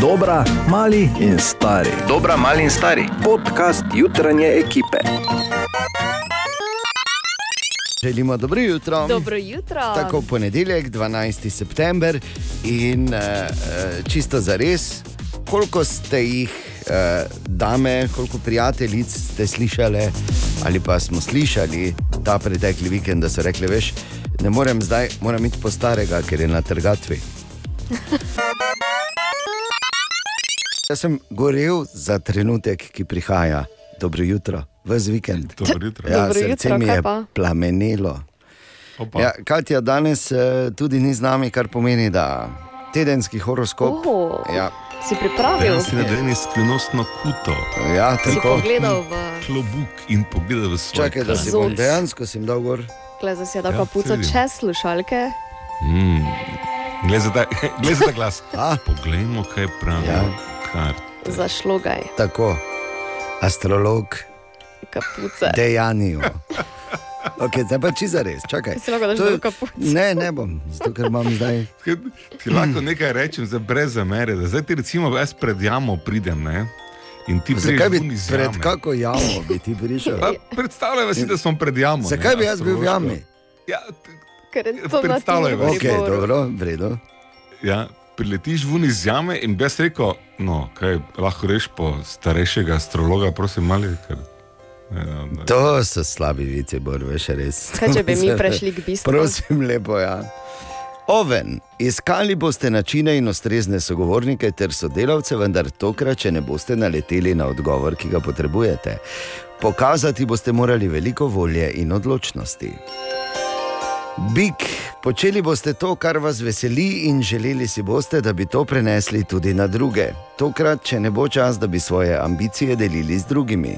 Dobra, mali in stari. Dobra, mali in stari. Podcast jutranje ekipe. Želimo dobro jutro. Dobro jutro. Tako ponedeljek, 12. september in uh, čisto za res, koliko ste jih, uh, dame, koliko prijateljic ste slišali ali pa smo slišali ta pretekli vikend, da so rekli, veš, ne morem zdaj, moram iti po starega, ker je na trgatvi. Jaz sem gorel za trenutek, ki prihaja. Dobro jutro, vse vikend. Dobro jutro. Ja, Dobro srce jutro, mi je plamenelo. Opa. Ja, Katja danes uh, tudi ni z nami, kar pomeni, da tedenski horoskop. Oho. Ja, Si pripravil? Danes si nadejen skrivnostno kuto, ja Si tako. pogledal v klobuk in pogledal v svoj Čakaj, da si bom dejansko sim dal gor. Glej, da si je tako Ja, puco vidim. čez slušalke. Mm. Glej za ta, glas. Poglejmo, kaj pravi Ja. Ja. kar. Zašlogaj, Tako, astrolog kapuce. dejanju. Okay, zdaj pa či za res, čakaj. Si lahko daš To je- kapuce. Ne, ne bom, zato ker imam zdaj. Ti lahko nekaj rečem, za brez zamere. Da zdaj ti recimo jaz pred jamo pridem ne? in ti Zakaj bi pred kako jamo bi ti prišel? Pa Predstavljaj si, da smo pred jamo. ne, Zakaj bi jaz bil v jami? Ja, t- Ker je to na Predstavljaj si. Ok, dobro, v redu. ja, priletiš ven iz jame in bi jaz rekel, no, kaj lahko reš po starejšega astrologa, prosim, mali. Ker, ne, no, ne. To so slabi vici, bor, veš res. Kaj, če bi mi prešli k bistvu? Prosim, lepo, ja. Oven, iskali boste načine in ustrezne sogovornike ter sodelavce, vendar tokrat, če ne boste naleteli na odgovor, ki ga potrebujete. Pokazati boste morali veliko volje in odločnosti. Bik, počeli boste to, kar vas veseli, in želeli si boste, da bi to prenesli tudi na druge. Tokrat, če ne bo čas, da bi svoje ambicije delili z drugimi.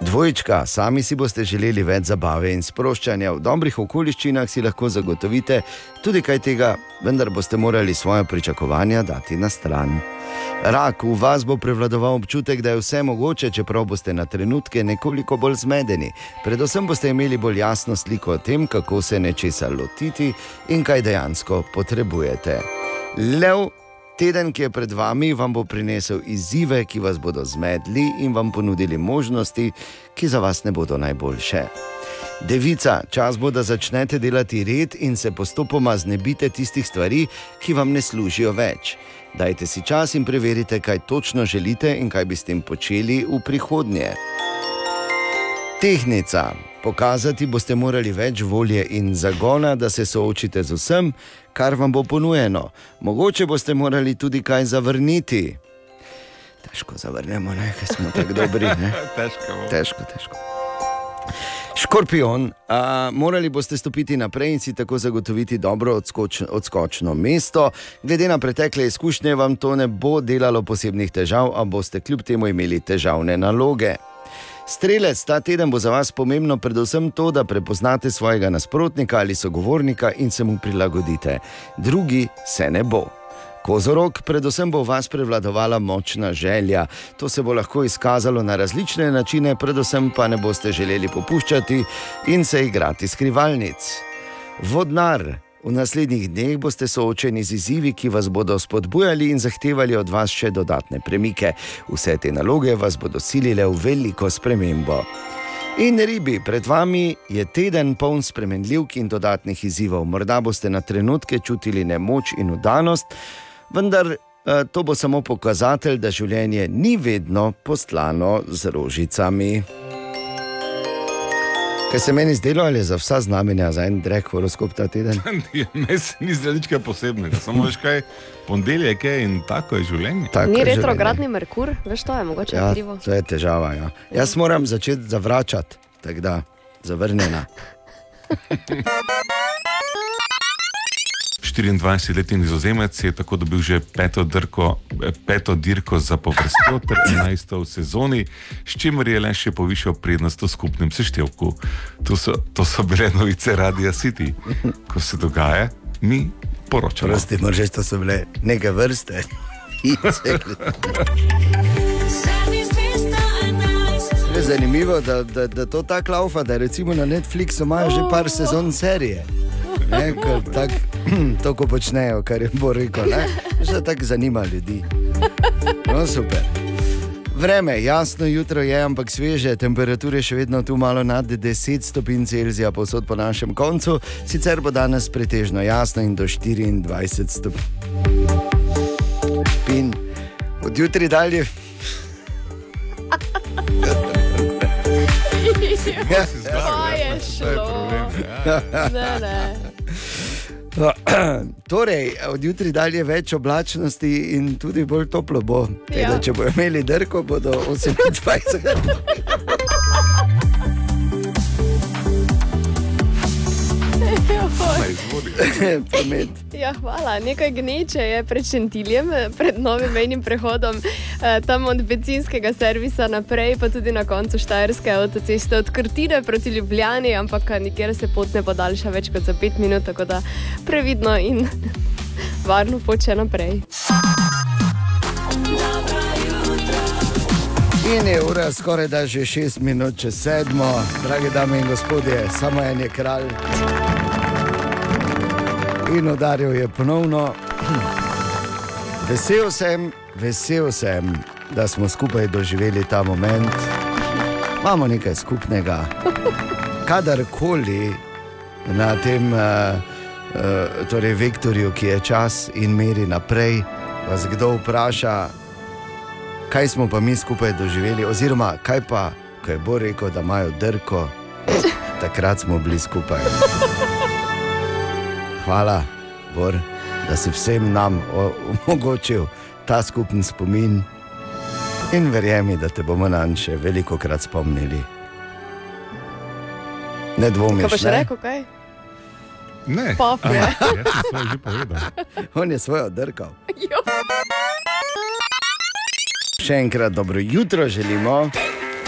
Dvojčka, sami si boste želeli več zabave in sproščanja, v dobrih okoliščinah si lahko zagotovite tudi kaj tega, vendar boste morali svoje pričakovanja dati na stran. Rak, v vas bo prevladoval občutek, da je vse mogoče, čeprav boste na trenutke nekoliko bolj zmedeni. Predvsem boste imeli bolj jasno sliko o tem, kako se nečesa lotiti in kaj dejansko potrebujete. Lev, Teden, ki je pred vami, vam bo prinesel izzive, ki vas bodo zmedli in vam ponudili možnosti, ki za vas ne bodo najboljše. Devica, čas bo, da začnete delati red in se postopoma znebite tistih stvari, ki vam ne služijo več. Dajte si čas in preverite, kaj točno želite in kaj bi s tem počeli v prihodnje. Tehnica. Pokazati boste morali več volje in zagona, da se soočite z vsem, kar vam bo ponujeno. Mogoče boste morali tudi kaj zavrniti. Težko zavrnemo, ne, ker smo tako dobri. Ne? Težko. Težko, težko. Škorpion, a, morali boste stopiti naprej in si tako zagotoviti dobro odskoč, odskočno mesto. Glede na pretekle izkušnje, vam to ne bo delalo posebnih težav, a boste kljub temu imeli težavne naloge. Strelec, ta teden bo za vas pomembno predvsem to, da prepoznate svojega nasprotnika ali sogovornika in se mu prilagodite. Drugi se ne bo. Kozorog, predvsem bo v vas prevladovala močna želja. To se bo lahko izkazalo na različne načine, predvsem pa ne boste želeli popuščati in se igrati skrivalnic. Vodnar, v naslednjih dneh boste soočeni z izzivi, ki vas bodo spodbujali in zahtevali od vas še dodatne premike. Vse te naloge vas bodo silile v veliko spremembo. In ribi, pred vami je teden poln spremenljivk in dodatnih izzivov. Morda boste na trenutke čutili nemoč in udanost, vendar eh, to bo samo pokazatelj, da življenje ni vedno postlano z rožicami. Kaj se meni zdelo, ali je za vsa znamenja za en drek horoskop ta teden? Mes ni zdaj nič posebnega, samo veš kaj, ponedeljek je in tako je življenje. Tako Ni je retrogradni Merkur, veš, to je mogoče Ja, krivo. to je težava. Ja. Jaz moram začeti zavračati, tako da zavrnjena. 24-letni nizozemec je tako dobil že peto, drko, eh, peto dirko za povrstjo ter 11. v sezoni, s čimer je le še povišal prednost v skupnem seštevku. To so, to so bile novice Radia City. Ko se dogaja, mi poročamo. Prosti, moraš, to so bile neke vrste. Je zanimivo, da, da, da to tako laufa, da recimo na Netflixu imajo že par sezon serije. Ne, tak, to, ko počnejo, kar je bo rekel, ne, že tako zanima ljudi. No, super. Vreme, jasno jutro je, ampak sveže, temperature še vedno tu malo nad 10 stopinj Celzija, posod po našem koncu, sicer bo danes pretežno jasno in do 24 stopinj. Od jutri dalje. Ja, to je šlo. Ne, ne. Torej, od jutri dalje več oblačnosti in tudi bolj toplo bo. Ja. Ja. Če bodo imeli drko, bodo 28. promet. Ja, hvala. Nekaj gneče je pred Šentiljem, pred novim mejnim prehodom, eh, tam od benzinskega servisa naprej, pa tudi na koncu Štajerske avtoceste od Krtine proti Ljubljani, ampak nikjer se pot ne podaljša več kot za pet minut, tako da previdno in varno poče naprej. In je ura skoraj da že 6 minut čez sedmo, drage dame in gospodje, samo en je kralj. In udaril je ponovno. Vesel sem, vesel sem, da smo skupaj doživeli ta moment. Imamo nekaj skupnega. Kadarkoli na tem uh, uh, torej vektorju, ki je čas in meri naprej, vas kdo vpraša, kaj smo pa mi skupaj doživeli, oziroma kaj pa, ko je bo rekel, da imajo drko, takrat smo bili skupaj. Hvala, Bor, da si vsem nam omogočil ta skupen spomin in verjemi, da te bomo na še veliko krat spomnili. Ne dvomiš, Kaj pa še ne? rekel, kaj? Ne, Paf je. Jaz sem svoje že povedal. On je svojo drkal. Jo. Še enkrat dobro jutro želimo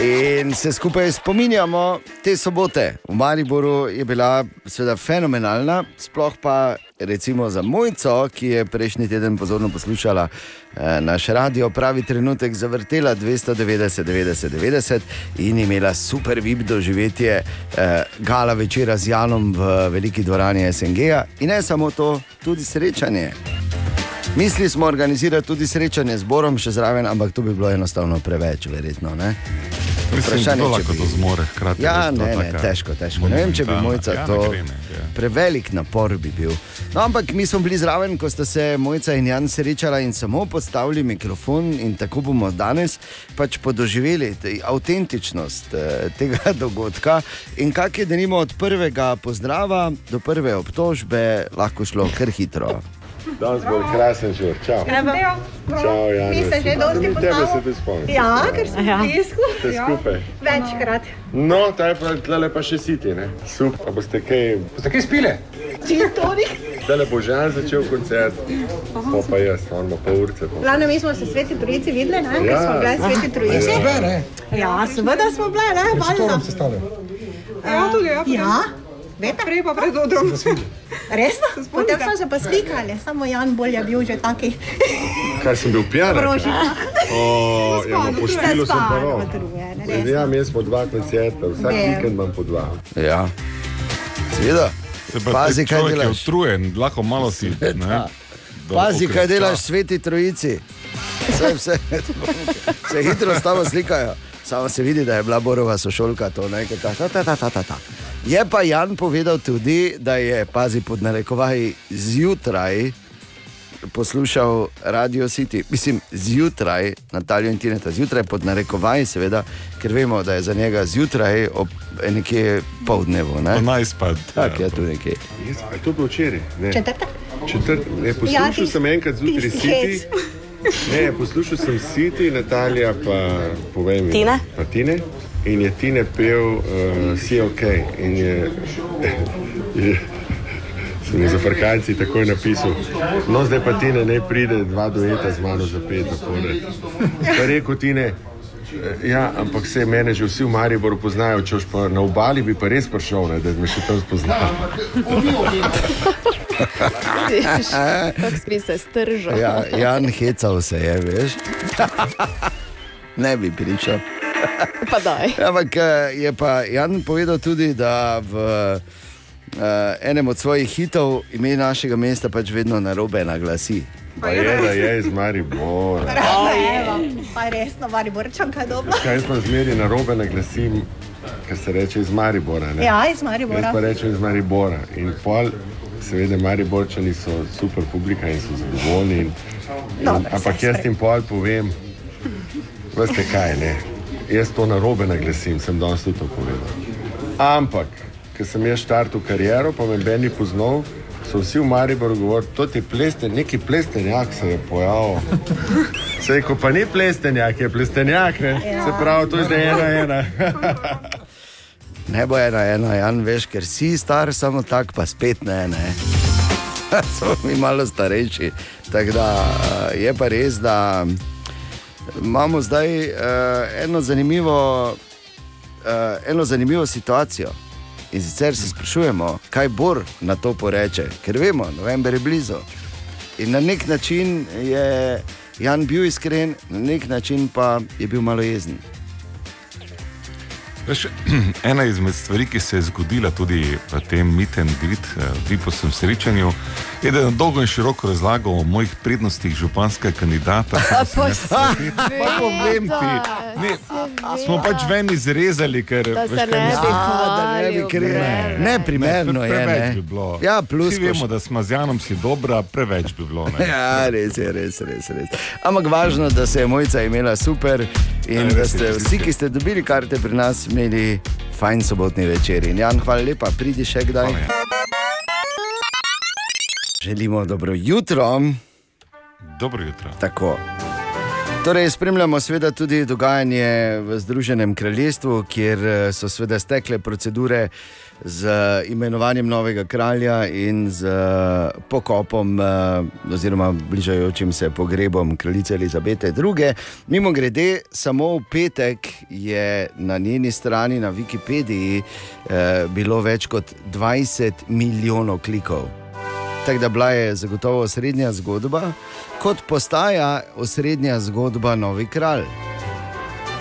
in se skupaj spominjamo te sobote. V Mariboru je bila seveda fenomenalna, sploh pa recimo za Mojco, ki je prejšnji teden pozorno poslušala eh, naš radio, pravi trenutek zavrtela 290, 90, 90 in imela super vib doživetje eh, gala večera z Janom v veliki dvorani SNG-ja in ne samo to, tudi srečanje. Mislili smo organizirati tudi srečanje z Borom, še zraven, ampak to bi bilo enostavno preveč, verjetno. Ne? Vprašanje, lahko bi- to zmore hkrati. Ja, ne, ne, težko, težko. Ne vem, če bi mojca ja, to. ne gre, ne, ja. Prevelik napor bi bil. No, ampak mi smo bili zraven, ko sta se Mojca in Jan srečala in samo postavili mikrofon, in tako bomo danes pač podoživeli te- avtentičnost eh, tega dogodka. In kak je denimo od prvega pozdrava do prve obtožbe lahko šlo kar hitro. Danes bo krasen žur, čau. Čau, Jan. Mi se že dosti Tebe se poznamo. te spomnim. Ja, ker smo ja. blisku. Ste skupaj. Večkrat. No, taj pa tlele pa še siti, ne? Super, boste kaj... Boste kaj spile? Čistorik. Tlele bo Žan začel koncert, pa pa jaz, on ima pol urce. pa- Glavno, mi smo se sveti trojici videli, ne? Ker Ja. smo bile sveti trojici. Sve, ne? Ja, seveda smo bile, ne? S Valjda. torom se stavlja. Ja, tudi ja. Ja. Vete? Prej pa pred odrom. Resno? Potem smo se pa slikali, samo Jan bolj je bil že taki Kaj sem bil pijan? prožik. O, ja, no, po špilu sem pa res. Ja, imeli smo dva koncerta, vsak vikend imam po dva. Ja, seveda. Se pa Pazi, kaj delaš. utrujen, lahko malo si. Pazi, kaj delaš, sveti trojici. Vse, vse, se hitro s tabo slikajo. Samo se vidi, da je bila Borova sošolka to nekaj. Ta, ta, ta, ta, ta, ta, ta. Je pa Jan povedal tudi, da je, pazi pod narekovaj, zjutraj poslušal Radio City, mislim, zjutraj, Natalijo in Tineta, zjutraj pod narekovaj, seveda, ker vemo, da je za njega zjutraj ob eh, nekje pol dnevu. Ne? Po najspad. Tako je tu nekje. A to bil včeraj? Ne. Četrtek? Četrt, ne, Ja, poslušal tisti- sem enkrat zjutraj City. Ne, poslušal sem City, Natalija pa povej mi. Tine? Pa Tine. In je Tine pel uh, Si ok. In je, je sem je za frkanci takoj napisal. No, zdaj pa Tine ne pride dva dueta z mano za pet zapored. Pa je rekel Tine. "Eh, Ja, ampak se mene že vsi v Mariboru poznajo, če boš pa na obali, bi pa res prišel, ne, da bi me še tam spoznal. Kako si se stržal. Ja, Jan hecal se je, veš. ne bi prišel. Pa daj. Ampak eh, je pa Jan povedal tudi, da v uh, enem od svojih hitov ime našega mesta pač vedno na robe naglasi. Pa je, da je iz Maribora. Evo, pa resno, Mariborčanka je dobra. Kaj smo zmeri na robe naglasim, kar se reče iz Maribora. Ne? Ja, iz Jaz Maribora. pa rečem iz Maribora. In pol, seveda, Mariborčani so super publika in so zadovoljni. In, in, Dobro, ampak jaz jim pol povem, veste kaj, ne. Jaz to na robe naglasim, sem danes tudi to povedal. Ampak, ker sem jaz štartil kariero, pa me Ben ni poznal, so vsi v Mariboru govorili, to ti plesten, neki plestenjak se je pojavil. Sej, ko pa ni plestenjak, je plestenjak, ne? Ja. Se pravi, to je zdaj ena ena. Ne bo ena, ena, Jan, veš, ker si star, samo tak, pa spet ne. ne. Smo mi malo starejši. Tako da eh, je pa res, da imamo zdaj uh, eno, zanimivo, uh, eno zanimivo situacijo. In sicer se sprašujemo, kaj Bor na to poreče, ker vemo, november je blizu. In na nek način je Jan bil iskren, na nek način pa je bil malo jezen. Veš, ena izmed stvari, ki se je zgodila tudi v tem meet and greet, eh, viposem srečanju, je, je na dolgo in široko razlagal o mojih prednostih županskega kandidata. Pa Pa povem ti, ne, smo pač ven izrezali, ker Da se veš, ne bi Ja, da ne bi hvalil, krivo. preveč. Ne, primerno Pre- je. Preveč Ne. bi bilo. Ja, plus, Vsi vemo, da smo z Janom si dobra, preveč bi bilo. Ne? Ja, res je, res, res, res. Ampak važno, da se je mojca imela super in Ja, da je, ste vsi, je. ki ste dobili karte pri nas, imeli fajn sobotni večer. In Jan, hvala lepa, pridi še kdaj. Hvala, ja. Želimo dobro jutro. Dobro jutro. Tako. Torej, spremljamo seveda tudi dogajanje v Združenem kraljestvu, kjer eh, so seveda stekle procedure z imenovanjem novega kralja in z eh, pokopom eh, oziroma bližajočim se pogrebom kraljice Elizabete II. Mimo grede, samo v petek je na njeni strani na Wikipediji eh, bilo več kot 20 milijonov klikov. Tako da bila je zagotovo osrednja zgodba, kot postaja osrednja zgodba Novi kralj.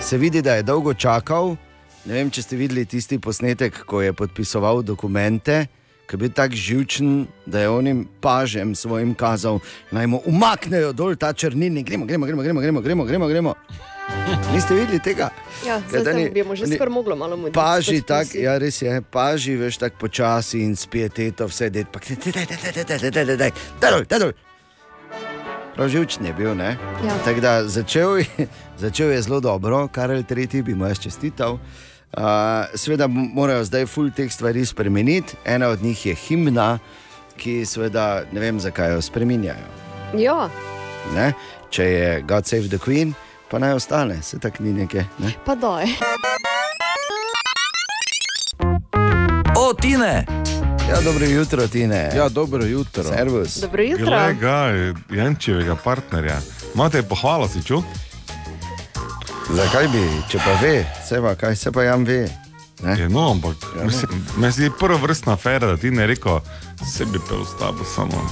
Se vidi, da je dolgo čakal. Ne vem, če ste videli tisti posnetek, ko je podpisoval dokumente, ki je bil tako živčen, da je onim pažem svojim kazal, naj mu umaknejo dol ta črnilnik, gremo, gremo, gremo, gremo, gremo, gremo, gremo. Niste videli tega? Ja, zdaj da bi mu že skoraj moglo malo muditi. Paži tako, ja, res je, paži veš tako počasi in s pieteto vse det, pa daj, daj, daj, daj, daj, daj, daj, daj, daj, daj dol, daj dol. Prav živčen je bil, ne? Ja. Tako da začel, je- začel je zelo dobro, Karel III. bi mu jaz čestital. Uh, Sveda morajo zdaj full teh stvari spremeniti, ena od njih je himna, ki seveda ne vem, zakaj jo spremenjajo. Ja, Ne? Če je God Save the Queen, pa naj ostane, se tako ni neke. Ne? pa doj. O, Tine! Ja, dobro jutro, Tine. Ja, dobro jutro. Servus. Dobro jutro. Glej ga, Jančevega partnerja. Imate pohvalo si čutil? Zakaj bi, če pa ve, se pa kaj se pa jam ve. Ne? Je, no, ampak mislim, meni se zdi prva vrstna afera, da ti ne reko, se bi pel s tabo, samo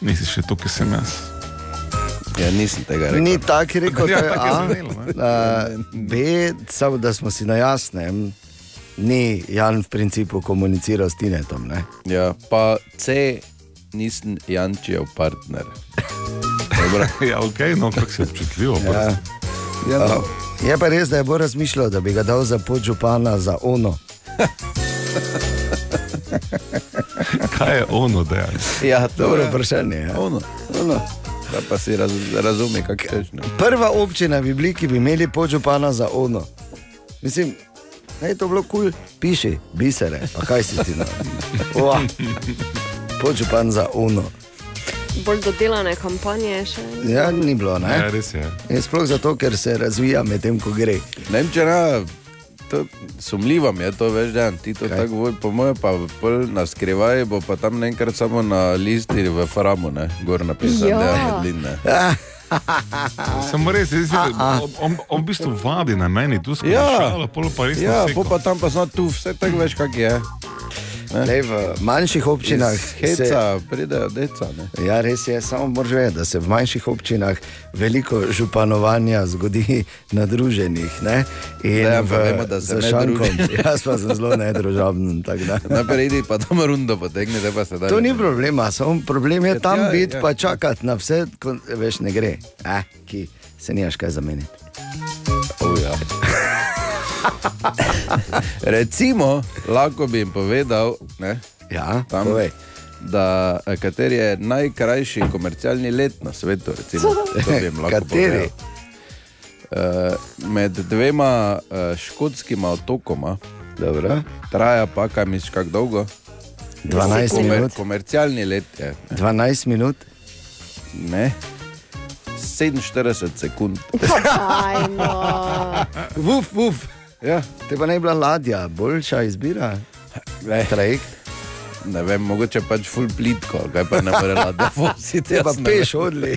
nisi še tukaj, sem jaz. Ja, nisem tega rekel. Ni tako rekel, Ja, da je je A, a, B, samo da smo si na jasnem, ni Jan v principu komuniciral s Tinetom. Ne? Ja, pa C, nisem Jančijev partner. Dobro. Ja, ok, no, kako se občutljivo. Ja. Ja, no. Je pa res, da je bolj razmišljal, da bi ga dal za podžupana za ono. Kaj je ono dejal? ja to Dobro je vprašanje. Ja. ono. Ono. Da pa si raz, razumi, kako češ. ne. Prva občina bi bili, ki bi imeli podžupana za ono. Mislim, da je to bilo kul, cool. piši, bisere, a kaj si ti na. Podžupan za ono. Bolj dodelane kampanje še. Ja, ni bilo, ne? Ja, res je. In sploh zato, ker se razvija medtem, ko gre. Ne vem, če na, to sumljivo je to več dan, ti to Kaj? tako govori, po mojem pa pol na skrivaj, bo pa tam enkrat samo na listi v Framu, ne, gor napisano, Ja. da je medlin, ne. Samo res, res je, on, on, on v bistvu vadi na meni, tu smo Ja. šalo, pol pa res Ja, po pa tam pa smo tu, vse tako veš, kak je. Lej, v manjših občinah heca pridejo deca. Ne? Ja, res je, samo moraš vedeti, da se v manjših občinah veliko županovanja zgodi na druženjih. Ne? In Ja, pa vemo, da se ne šankom. Jaz pa sem zelo nedružaben. Najprej idi pa tam rundo potegne, da pa se da. To ni problema, samo problem je Ja, tam ja, biti ja. pa čakati na vse, ko veš, ne gre. Eh, ki se nimaš kaj zameniti. Oh, ja. Recimo, lahko bi jim povedal, ne, Ja, Tam. povej. da eh, kateri je najkrajši komercialni let na svetu. Recimo, Kateri? povedal. Eh, med dvema eh, škotskima otokoma Dobro. traja pa kaj misliš, kako dolgo? 12 Komer, minut. komercialni let je. 12 minut. Ne. 47 sekund. Ajno. Vuf, vuf. Ja, Te pa naj bila ladja, boljša izbira. ne, Trajekt. ne vem, mogoče pač full plitko, kaj pa ne more ladja voziti. Te pa ne peš odli.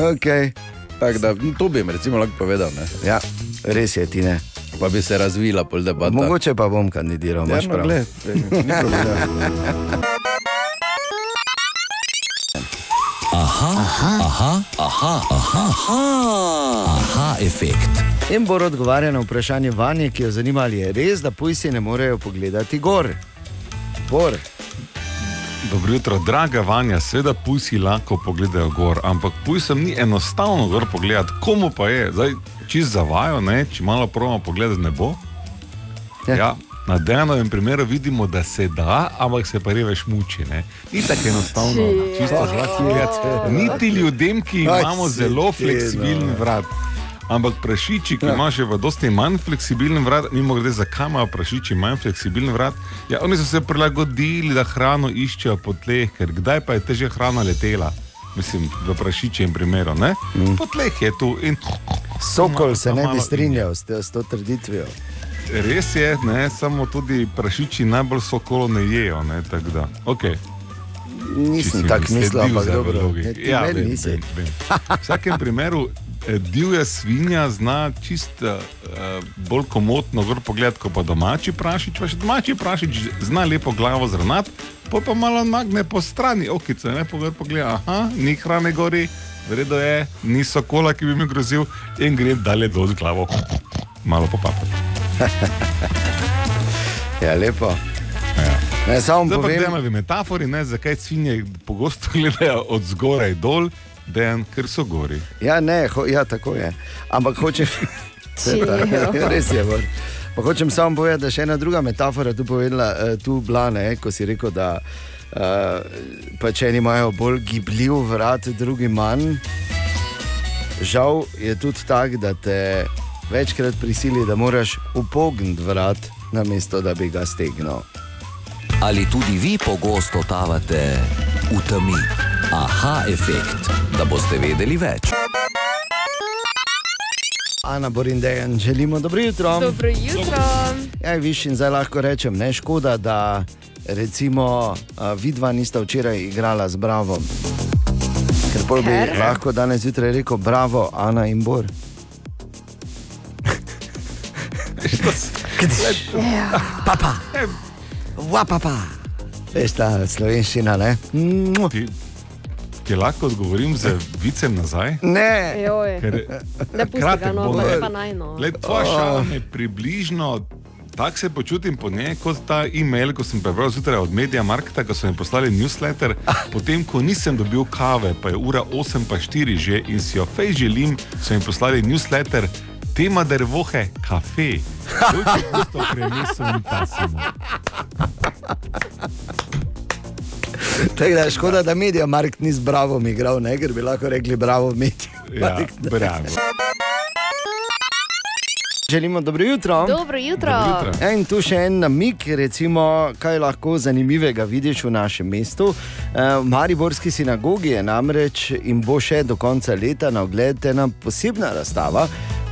okay. Tako da to bi jim recimo lahko povedal, ne? Ja, res je ti ne. pa bi se razvila pol debata. Mogoče pa bom kandidiral, Ja, imaš no, prav. gled, ni problema. Aha, aha, aha, efekt. In bo odgovarjal na vprašanje vanje, ki jo zanima, ali je res, da pujsi ne morejo pogledati gor. Bor. Dobro jutro, draga Vanja, seveda pujsi lahko pogledajo gor, ampak pujsem ni enostavno gor pogledati, komu pa je, zdaj čist zavajo, ne? če malo pravimo pogledati nebo. Ja. Ja. Na dejanovem primeru vidimo, da se da, ampak se pa revež muči. Ne? Ni tako enostavno, Či- čisto zlati gledati. Niti ljudem, ki imamo zelo ti, fleksibilen no. vrat. Ampak prašiči, ki Ja. imajo še v dosti manj fleksibilen vrat, mimo grede, zakaj imajo prašiči manj fleksibilen vrat? Ja, oni so se prilagodili, da hrano iščejo po tleh, ker kdaj pa je teže hrana letela? Mislim, v prašičjem primeru, ne? Mm. Po tleh je tu in Sokol Malo- se ne bi strinjal s, te, s to trditvijo. Res je, ne, samo tudi prašiči najbolj sokolo ne jejo. Ne, tako da, okay. Nisem tako mislil, ampak dobro. Ne, Ja, meni vem, nisi. vem, vem. V vsakem primeru eh, divja svinja zna čist uh, bolj komotno gor pogled, kot pa domači prašič. Pa še domači prašič zna lepo glavo zrnati, pol pa malo magne po strani, okice, ne pogled, pogled, aha, ni hrane gori, vredo je, ni sokola, ki bi mi grozil in gre dalje dol z glavo, malo popapati. Ja, lepo. Ja. Ne, samo Zdaj pa povem, gremo v metafori, ne, zakaj svinje pogosto gledajo od zgoraj dol, dejan, ker so gori. ja, ne, ho, ja, tako je. Ampak hočem. Čijo. Res je. Bor. Pa hočem samo povedati, da je še ena druga metafora tu povedala, eh, tu bila, ne, ko si rekel, da uh, pač eni imajo bolj gibljiv vrat, drugi manj. Žal je tudi tako, da te večkrat prisili, da moraš upogniti vrat, namesto da bi ga stegnil. Ali tudi vi pogosto tavate v temi? Aha, efekt, da boste vedeli več. Ana Borindejan, želimo dobro jutro. Dobro jutro. Ja, viš in zdaj lahko rečem, ne škoda, da recimo a, vidva nista včeraj igrala z Bravo. Ker pol bi Ker? lahko danes zjutraj rekel Bravo, Ana in Bor. Papa, vapapa. Veš ta slovenščina, ne? Ti, ti lahko odgovorim z vicem nazaj. Ne, Joj. Ker, Ne pusti ga, no, bom. pa je pa najno. Gled, tvoja šala me približno. Tako se počutim po njej, kot ta e-mail, ko sem prebral zjutraj od Media Marketa, ko so mi poslali newsletter. Potem, ko nisem dobil kave, pa je ura 8 pa 4 že in si jo fej želim, so mi poslali newsletter. Tema dervohe, kafe. To je prenesel in pasimo. tako da je škoda, da Media Markt ni z Bravo igral, ne? ker bi lahko rekli Bravo Media. Ja, bravo. Želimo dobro jutro. Dobro jutro. Dobro jutro. Ja, in tu še en namig, recimo, kaj lahko zanimivega vidiš v našem mestu. Eh, V Mariborski sinagogi je namreč in bo še do konca leta na ogled ena posebna razstava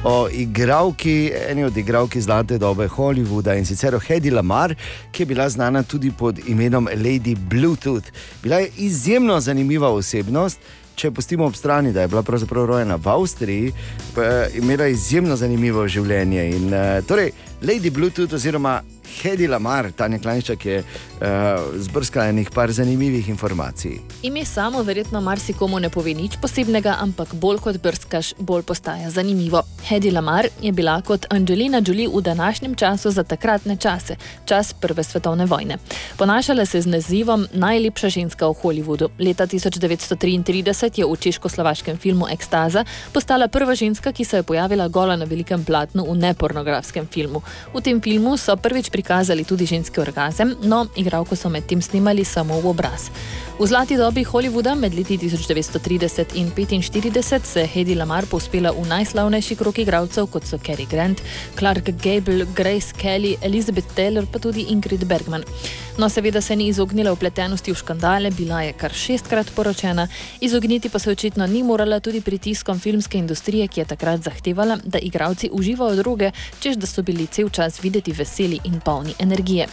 o igravki, eni od igravki zlate dobe Hollywooda in sicer o Hedi Lamar, ki je bila znana tudi pod imenom Lady Bluetooth. Bila je izjemno zanimiva osebnost. Če pustimo ob strani, da je bila pravzaprav rojena v Avstriji, pa je imela izjemno zanimivo življenje. In, uh, torej, Lady Bluetooth, oziroma Hedi Lamar, Tanja Klajnščak je uh, zbrskala par zanimivih informacij. Ime samo verjetno marsikomu ne pove nič posebnega, ampak bolj kot brskaš, bolj postaja zanimivo. Hedi Lamar je bila kot Angelina Jolie v današnjem času za takratne čase, čas Prve svetovne vojne. Ponašala se z nazivom Najlepša ženska v Hollywoodu. Leta 1933 je v češko-slovaškem filmu Ekstaza postala prva ženska, ki se je pojavila gola na velikem platnu v nepornografskem filmu. V tem filmu so prvič prikazali tudi ženski orgazem, no, igralko so med tem snimali samo v obraz. V zlati dobi Hollywooda med leti 1930 in 1945 se je Hedi Lamar povzpela v najslavnejši krog igralcev, kot so Cary Grant, Clark Gable, Grace Kelly, Elizabeth Taylor, pa tudi Ingrid Bergman. No, seveda se ni izognila upletenosti v škandale, bila je kar šestkrat poročena, izogniti pa se očitno ni morala tudi pritiskom filmske industrije, ki je takrat zahtevala, da igralci uživajo droge, čež da so bili cel čas videti veseli in polni energije.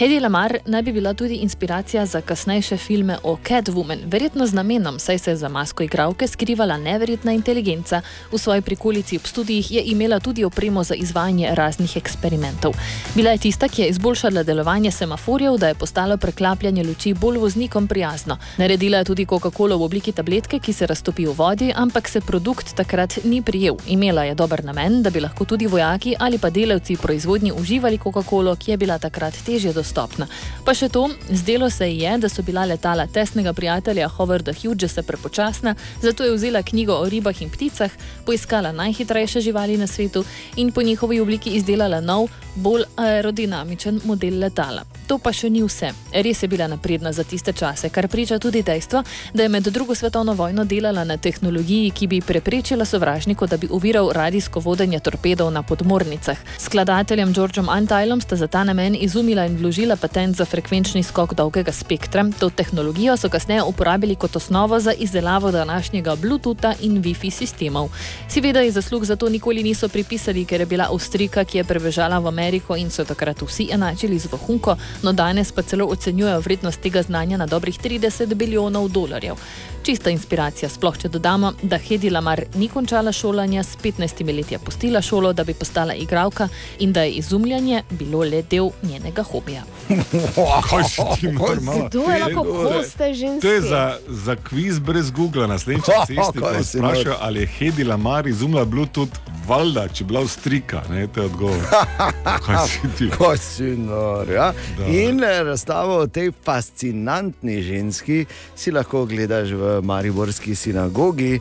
Hedi Lamar naj bi bila tudi inspiracija za kasnejše filme o Catwoman, verjetno z namenom, saj se je za masko igralke skrivala neverjetna inteligenca. V svoji prikolici ob študijih je imela tudi opremo za izvajanje raznih eksperimentov. Bila je tista, ki je izboljšala delovanje semaforjev, da je postalo preklapljanje luči bolj voznikom prijazno. Naredila je tudi Coca-Cola v obliki tabletke, ki se raztopi v vodi, ampak se produkt takrat ni prijel. Imela je dober namen, da bi lahko tudi vojaki ali pa delavci proizvodnji uživali Coca-Colo, ki je bila takrat težje dostopna dostopna. Pa še to, zdelo se ji je, da so bila letala tesnega prijatelja Howarda Hughesa prepočasna, zato je vzela knjigo o ribah in pticah, poiskala najhitrejše živali na svetu in po njihovi obliki izdelala nov, bolj aerodinamičen model letala. To pa še ni vse. Res je bila napredna za tiste čase, kar priča tudi dejstvo, da je med drugo svetovno vojno delala na tehnologiji, ki bi preprečila sovražniku, da bi uviral radijsko vodenje torpedov na podmornicah. Skladateljem Georgeom Antylom sta za ta namen izumila in vložila patent za frekvenčni skok dolgega spektra. To tehnologijo so kasneje uporabili kot osnovo za izdelavo današnjega Bluetootha in Wi-Fi sistemov. Seveda je zaslug za to nikoli niso pripisali, ker je bila Avstrika, ki je prebežala v Ameriko in so takrat vsi enačili z vohunko, no danes pa celo ocenjujejo vrednost tega znanja na dobrih 30 bilijonov dolarjev. Čista inspiracija, sploh če dodamo, da Hedi Lamar ni končala šolanja, s 15 leti je pustila šolo, da bi postala igralka in da je izumljanje bilo le del njenega hobija. Kaj si ti normalno? Kdo je lahko koste ženske? To je za, za kviz brez Google, naslednjič se Kaj isti vprašal, ali je Hedi Lamar izumila Bluetooth, valjda, če bila Avstrika, ne, to je odgovor. Kaj si ti? Ko si nor. Ja? Da. In eh, razstavo o tej fascinantni ženski si lahko gledaš v Mariborski sinagogi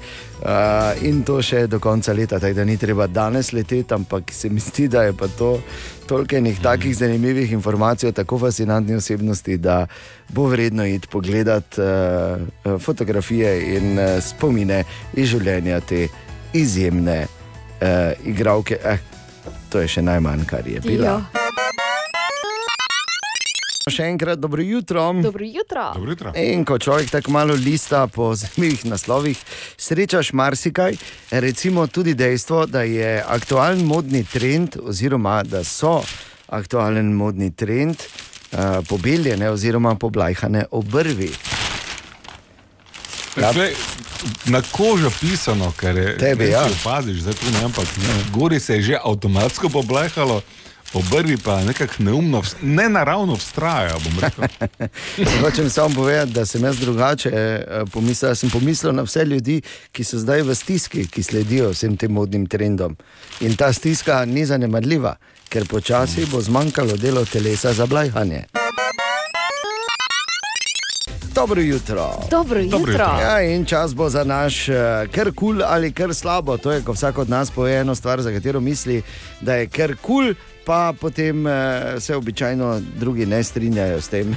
in to še do konca leta. Tako da ni treba danes leteti, ampak se mi zdi, da je pa to toliko enih takih zanimivih informacij o tako fascinantni osebnosti, da bo vredno iti pogledat uh, fotografije in uh, spomine iz življenja te izjemne uh, igralke. Eh, to je še najmanj, kar je bila. Ja. Še enkrat dobro jutro. Dobro jutro. Dobro jutro. In ko človek tako malo lista po zanimivih naslovih, srečaš marsikaj, recimo tudi dejstvo, da je aktualen modni trend, oziroma da so aktualen modni trend uh, pobeljene oziroma poblajhane obrvi. Ja. Glej, na kožo pisano, ker je Tebi, ja. Opaziš, zdaj tu ne, ampak gori se je že avtomatsko poblehalo, obrvi pa nekako neumno, vztrajajo. bom rekel. Hočem samo povedati, da sem jaz drugače eh, pomislil. Sem pomislil na vse ljudi, ki so zdaj v stiski, ki sledijo vsem tem modnim trendom. In ta stiska ni zanemarljiva, ker počasi bo zmanjkalo delo telesa za blajhanje. Dobro jutro. Dobro jutro. Dobro jutro. Ja, in čas bo za naš uh, kar kul cool ali kar slabo. To je, ko vsak od nas pove eno stvar, za katero misli, da je kar kul, cool, pa potem uh, se običajno drugi ne strinjajo s tem.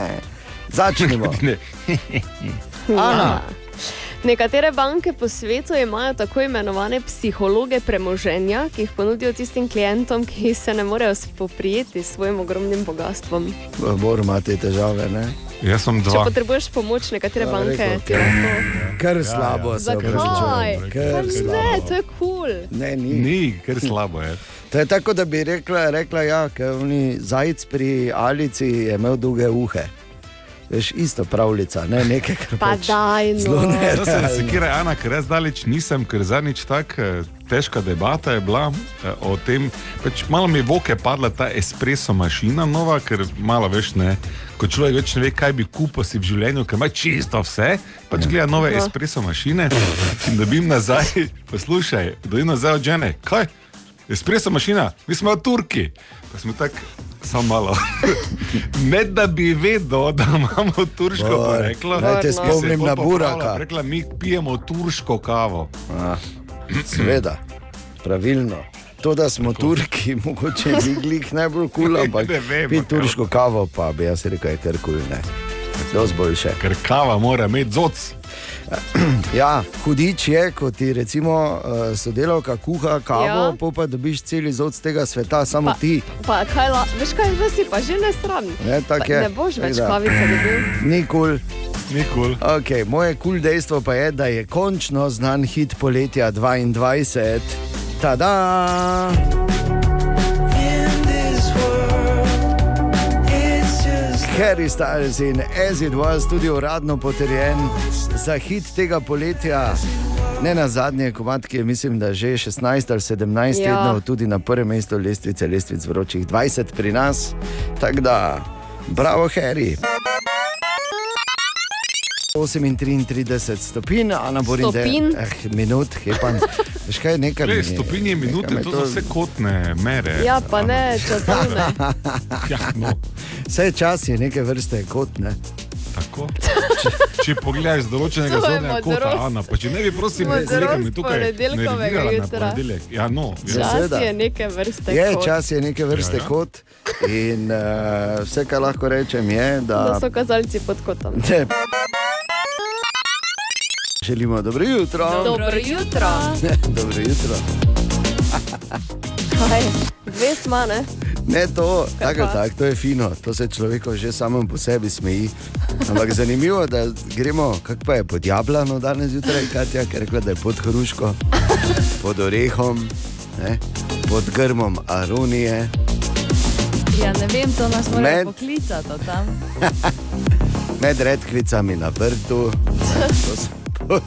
Začnimo. Ana. Nekatere banke po svetu imajo tako imenovane psihologe premoženja, ki jih ponudijo tistim klientom, ki se ne morejo spoprijeti s svojim ogromnim bogatstvom. Bor ima te težave, ne? jaz sem Če dva. potrebuješ pomoč, nekatere Ja, banke rekel, ti lahko. Kar slabo se Zakaj? opravičujem. Kar Ne, slabo. to je kul. Cool. Ne, ni. Ni, ker slabo je. To je tako, da bi rekla, rekla ja, ker oni zajec pri Alici je imel dolge uhe. Veš, isto pravljica, ne nekaj, kar Pa pač daj, zelo no. ne- To se sekira, Ana, ker jaz daleč nisem, ker zadnjič tako eh, težka debata je bila eh, o tem, pač malo mi je v oke padla ta espresso mašina nova, ker malo veš ne. Ko človek več ne ve, kaj bi kupil si v življenju, ker ima čisto vse, pač gleda nove espresso mašine in dobim nazaj, poslušaj, dobim nazaj od žene. Kaj? Espresso mašina, mi smo Turki. Pa smo tako, samo malo. ne da bi vedel, da imamo turško Bor, poreklo. naj te spomnim na Buraka. Rekla, mi pijemo turško kavo. A, Seveda, pravilno. To, da smo Turki, mogoče ni glih najbolj kul, cool, ampak pi turško kavo, pa bi jaz rekel, je kar kul, cool, ne. Dosti boljše. Ker kava mora imeti zoc. Ja, hudič je, ko ti recimo eh, sodelavka kuha kavo, Ja. pa dobiš cel izod z tega sveta, samo Pa- ti. Pa kaj, la, veš kaj, zdaj si pa že ne sram. Ne, tak Pa je. ne boš več da. kavice dobil. Ni kul. Ni kul. Okay, moje kul cool dejstvo pa je, da je končno znan hit poletja 22. Tada! Harry Styles in As It Was, tudi uradno potrjen za hit tega poletja. Ne na zadnje, komat, ki je mislim, da že 16 ali 17 Ja. ja. tednov, tudi na prvem mestu lestvice, lestvic vročih 20 pri nas. Tako da, bravo, Harry. 38 stopinj, Ana Borin, Stopinj? eh, minut, hepan. Veš kaj, nekaj Le, mi- stopinje, nekaj minute, me to so vse kotne mere. Ja, pa ne, časovne. Ja, no, Vse čas je neke vrste kot ne. tako. Če, če pogledaš z določenega To je zornega kota. Ana, pa če ne bi prosim, Modrost kolega mi tukaj ponedeljkovega nervirala na jutra. ponedeljek. Ja, no, ja. Čas seveda. je neke vrste. Je, kot. čas je neke vrste Ja, ja. kot. In uh, vse, kar lahko rečem, je, Da da. so kazalci pod kotom. Ne. Želimo dobro jutro. Dobro jutro. dobro jutro. Kaj? Dve smo, ne? Ne to, tako tak, to je fino, to se človeku že samo po sebi smeji. Ampak zanimivo je, da gremo, kako pa je pod jablano danes zjutraj, Katja, ker rekla, da je pod hruško, pod orehom, ne, pod grmom aronije. Ja, ne vem, to nas mora Med- poklicati tam. med redkvicami na vrtu.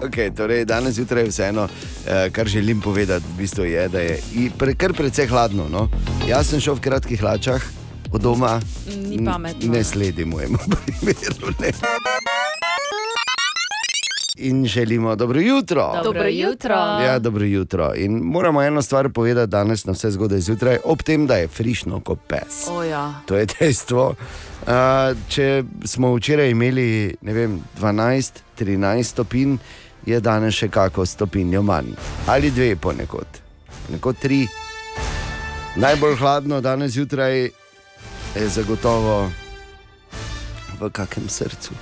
Okay, torej, danes zjutraj vseeno, eh, kar želim povedati, v bistvu je, da je pre, kar precej hladno. No? Jaz sem šel v kratkih hlačah od doma, Ni pametno. ne sledi mojemu primeru. Ne. In želimo dobro jutro. Dobro jutro. Ja, dobro jutro. In moramo eno stvar povedati danes na vse zgodaj zjutraj, ob tem, da je frišno kot pes. O, ja. To je dejstvo. Uh, če smo včeraj imeli vem, 12-13 stopinj, je danes še kako stopinjo manj. Ali dve ponekod, ponekod tri. Najbolj hladno danes zjutraj je zagotovo v kakem srcu.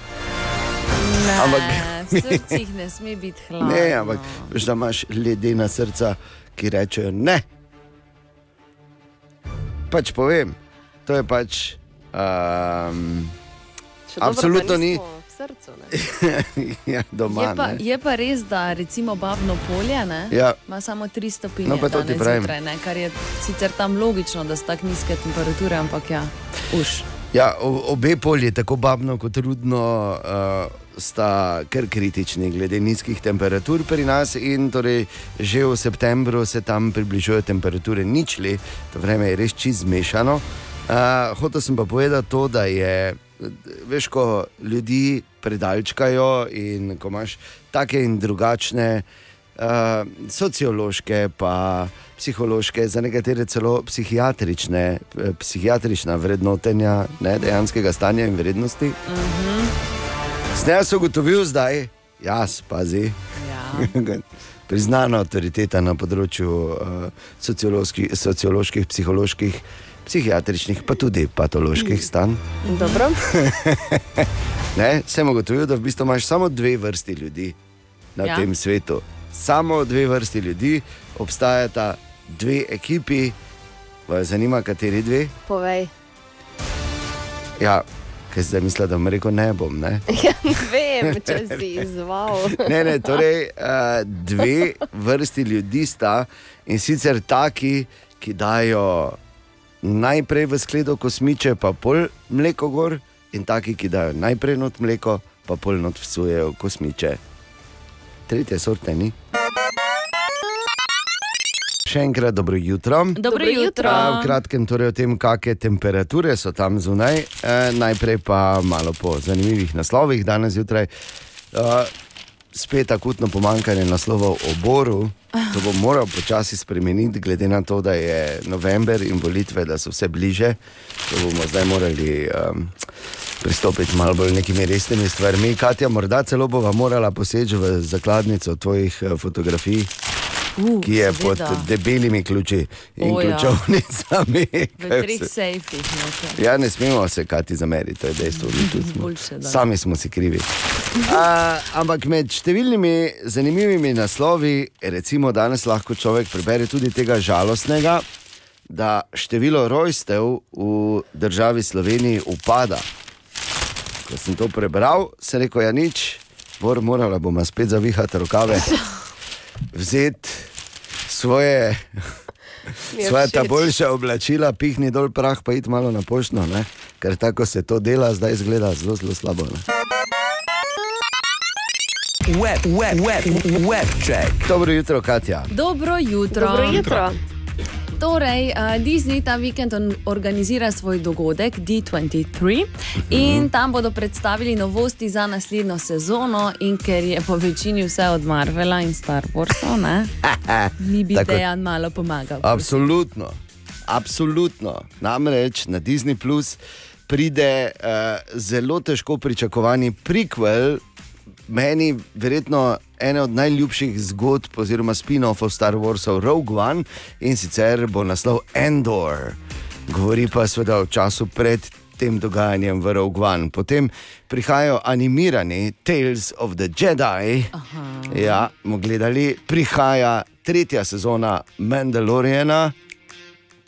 Ne, Ampak- v srcih ne sme biti hladno. Ne, ampak veš, da imaš ledena srca, ki rečejo ne. Pač povem, to je pač. Um, Še Absolutno ni. srcu, ne? ja, doma. Je pa, ne. je pa res, da recimo babno polje ne, Ja. ima samo 3 stopinje No, zjutraj, ne, kar je sicer tam logično, da so tako nizke temperature, ampak ja, už. Ja, obe polji, tako babno kot rudno, uh, sta kar kritični glede nizkih temperatur pri nas. In torej že v septembru se tam približujejo temperature ničli, to vreme je res čist zmešano. Uh, hotel sem pa povedati to, da je, veš, ko ljudi predalčkajo in ko imaš take in drugačne. Uh, sociološke, pa psihološke, za nekatere celo psihiatrične, psihiatrična vrednotenja ne, dejanskega stanja in vrednosti. Uh -huh. Zdaj jaz ugotovil, zdaj, jaz pazi, Ja. priznana avtoriteta na področju uh, socioloških, socioloških, psiholoških, psihiatričnih, pa tudi patoloških stanj. Ne, sem ugotovil, da v bistvu imaš samo dve vrsti ljudi na Ja. tem svetu. Samo dve vrsti ljudi, obstajata dve ekipi, vas zanima, kateri dve? Povej. Ja, ker zdaj mislim, da bom rekel ne bom. Ne, Ja, vem, če si izval. ne, ne torej uh, dve vrsti ljudi sta in sicer taki, ki dajo najprej v skledo kosmiče, pa pol mleko gor, in taki, ki dajo najprej not mleko, pa pol not vsujejo kosmiče. Tretje sorte ni. Še enkrat dobro jutro. Dobro jutro. A, V kratkem, torej o tem, kakšne temperature so tam zunaj. E, najprej pa malo po zanimivih naslovih danes zjutraj. E, spet akutno pomankanje naslovov o Boru. To bo moral počasi spremeniti, glede na to, da je november in volitve, da so vse bliže. To bomo zdaj morali um, pristopiti malo bolj nekimi resnimi stvarmi. Katja, morda celo bova morala poseči v zakladnico tvojih eh, fotografij, Uh, ki je pod seveda. debelimi ključi in O, ja. ključovnicami. V treh sejfih. noter. Ja, ne smemo se kati zameriti, to je dejstvo. smo- Boljše. Sami smo si krivi. A, ampak med številnimi zanimivimi naslovi, recimo danes lahko človek prebere tudi tega žalostnega, da število rojstev v državi Sloveniji upada. Ko sem to prebral, sem rekel, ja nič, bor morala bomo spet zavihati rokave, vzeti svoje Svoje ta boljša oblačila, pihni dol prah, pa id malo na pošto, ne? ker tako se to dela, zdaj izgleda zelo, zelo slabo. Ne? Web, web, web, web check. Dobro jutro, Katja. Dobro jutro. Dobro jutro. Torej, uh, Disney ta vikend organizira svoj dogodek D23 in tam bodo predstavili novosti za naslednjo sezono. In ker je po večini vse od Marvela in Star Warsov, ne, mi bi Tako. Dejan malo pomagal. Absolutno, absolutno. Namreč na Disney Plus pride uh, zelo težko pričakovani prequel, meni verjetno ene od najljubših zgodb oziroma spin-offov Star Warsov Rogue One in sicer bo naslov Endor. Govori pa seveda o času pred tem dogajanjem v Rogue One. Potem prihajajo animirani Tales of the Jedi. Ja, bomo gledali, prihaja tretja sezona Mandaloriana,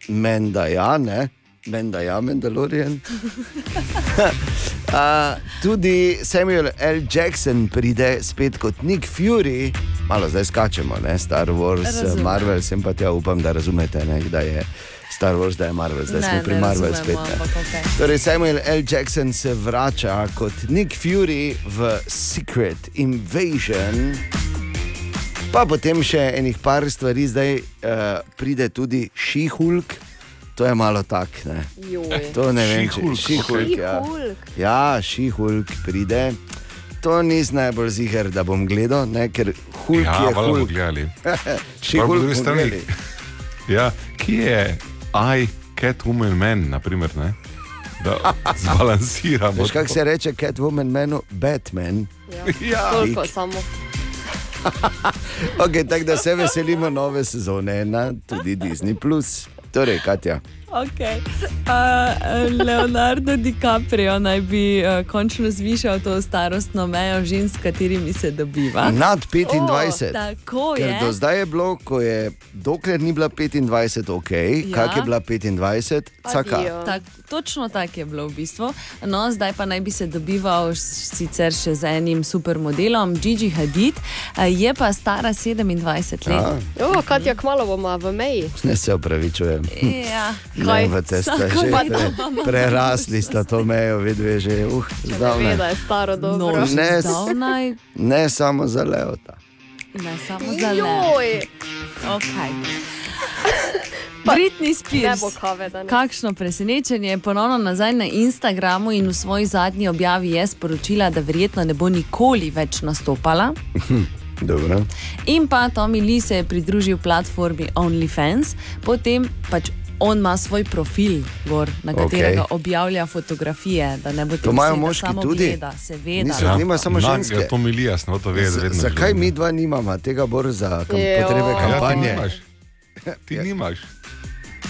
Menda ja, ne, Menda ja, Mandalorian. A, tudi Samuel L. Jackson pride spet kot Nick Fury, malo zdaj skačemo, ne? Star Wars, Razumem. Marvel, sem pa tja upam, da razumete, ne? da je Star Wars, da je Marvel, zdaj Ne, smo pri ne Marvel razumemo, spet. Ne? okej. Torej, Samuel L. Jackson se vrača kot Nick Fury v Secret Invasion. Pa potem še enih par stvari, zdaj uh, pride tudi Šihulk, to je malo tak. Ne? To ne vem, če She-Hulk, Šihulk. Ja, ja Šihulk pride. To nisem najbolj ziger, da bom gledal, ne? ker Hulk Ja, je valjda bomo Hulk. gledali. Šihulk bomo strani. gledali. Ja, ki je I, Catwoman, Man, naprimer, ne? da zbalansiramo. Veš, kako se reče Catwoman, menu Batman. Ja. Toliko samo. Okay, tako da se veselimo nove sezone na tudi Disney. Torej, Katja. Okay. Uh, Leonardo DiCaprio naj bi uh, končno zvišal to starostno mejo žensk, s katerimi se dobiva. Nad 25. O, tako Ker je. do zdaj je bilo, ko je, dokler ni bila 25, ok, Ja. ja. kak je bila 25, caka. Tak, točno tako je bilo v bistvu. No, zdaj pa naj bi se dobival sicer še z enim supermodelom, Gigi Hadid, je pa stara 27 let. Ja, O, Katja, kmalo bomo v meji. ne se opravičujem. Ja. Ne, v te ste Vsako že pre, prerasli, sta to mejo, vedve že, uh, Ne ve, zdavne. da je staro No, dobro. že Ne, zdavnaj, Ne samo za Leota. ne samo za le. Joj, Okay. Britney ne Spears. kave. Kakšno presenečenje, ponovno nazaj na Instagramu in v svoji zadnji objavi je sporočila, da verjetno ne bo nikoli več nastopala. Dobro. In pa Tommy Lee se je pridružil platformi OnlyFans, potem pač on ima svoj profil, gor, na katerega okay. objavlja fotografije. Da ne bo To imajo moški tudi? Gleda, seveda. Niso- Zanima samo ženske. Ja, to mi je jasno, to ve, Z, vedno. zakaj želim. mi dva nimamo tega bor za kam, Joj. potrebe Ja, Ja, ti kampanje? nimaš. Ti nimaš.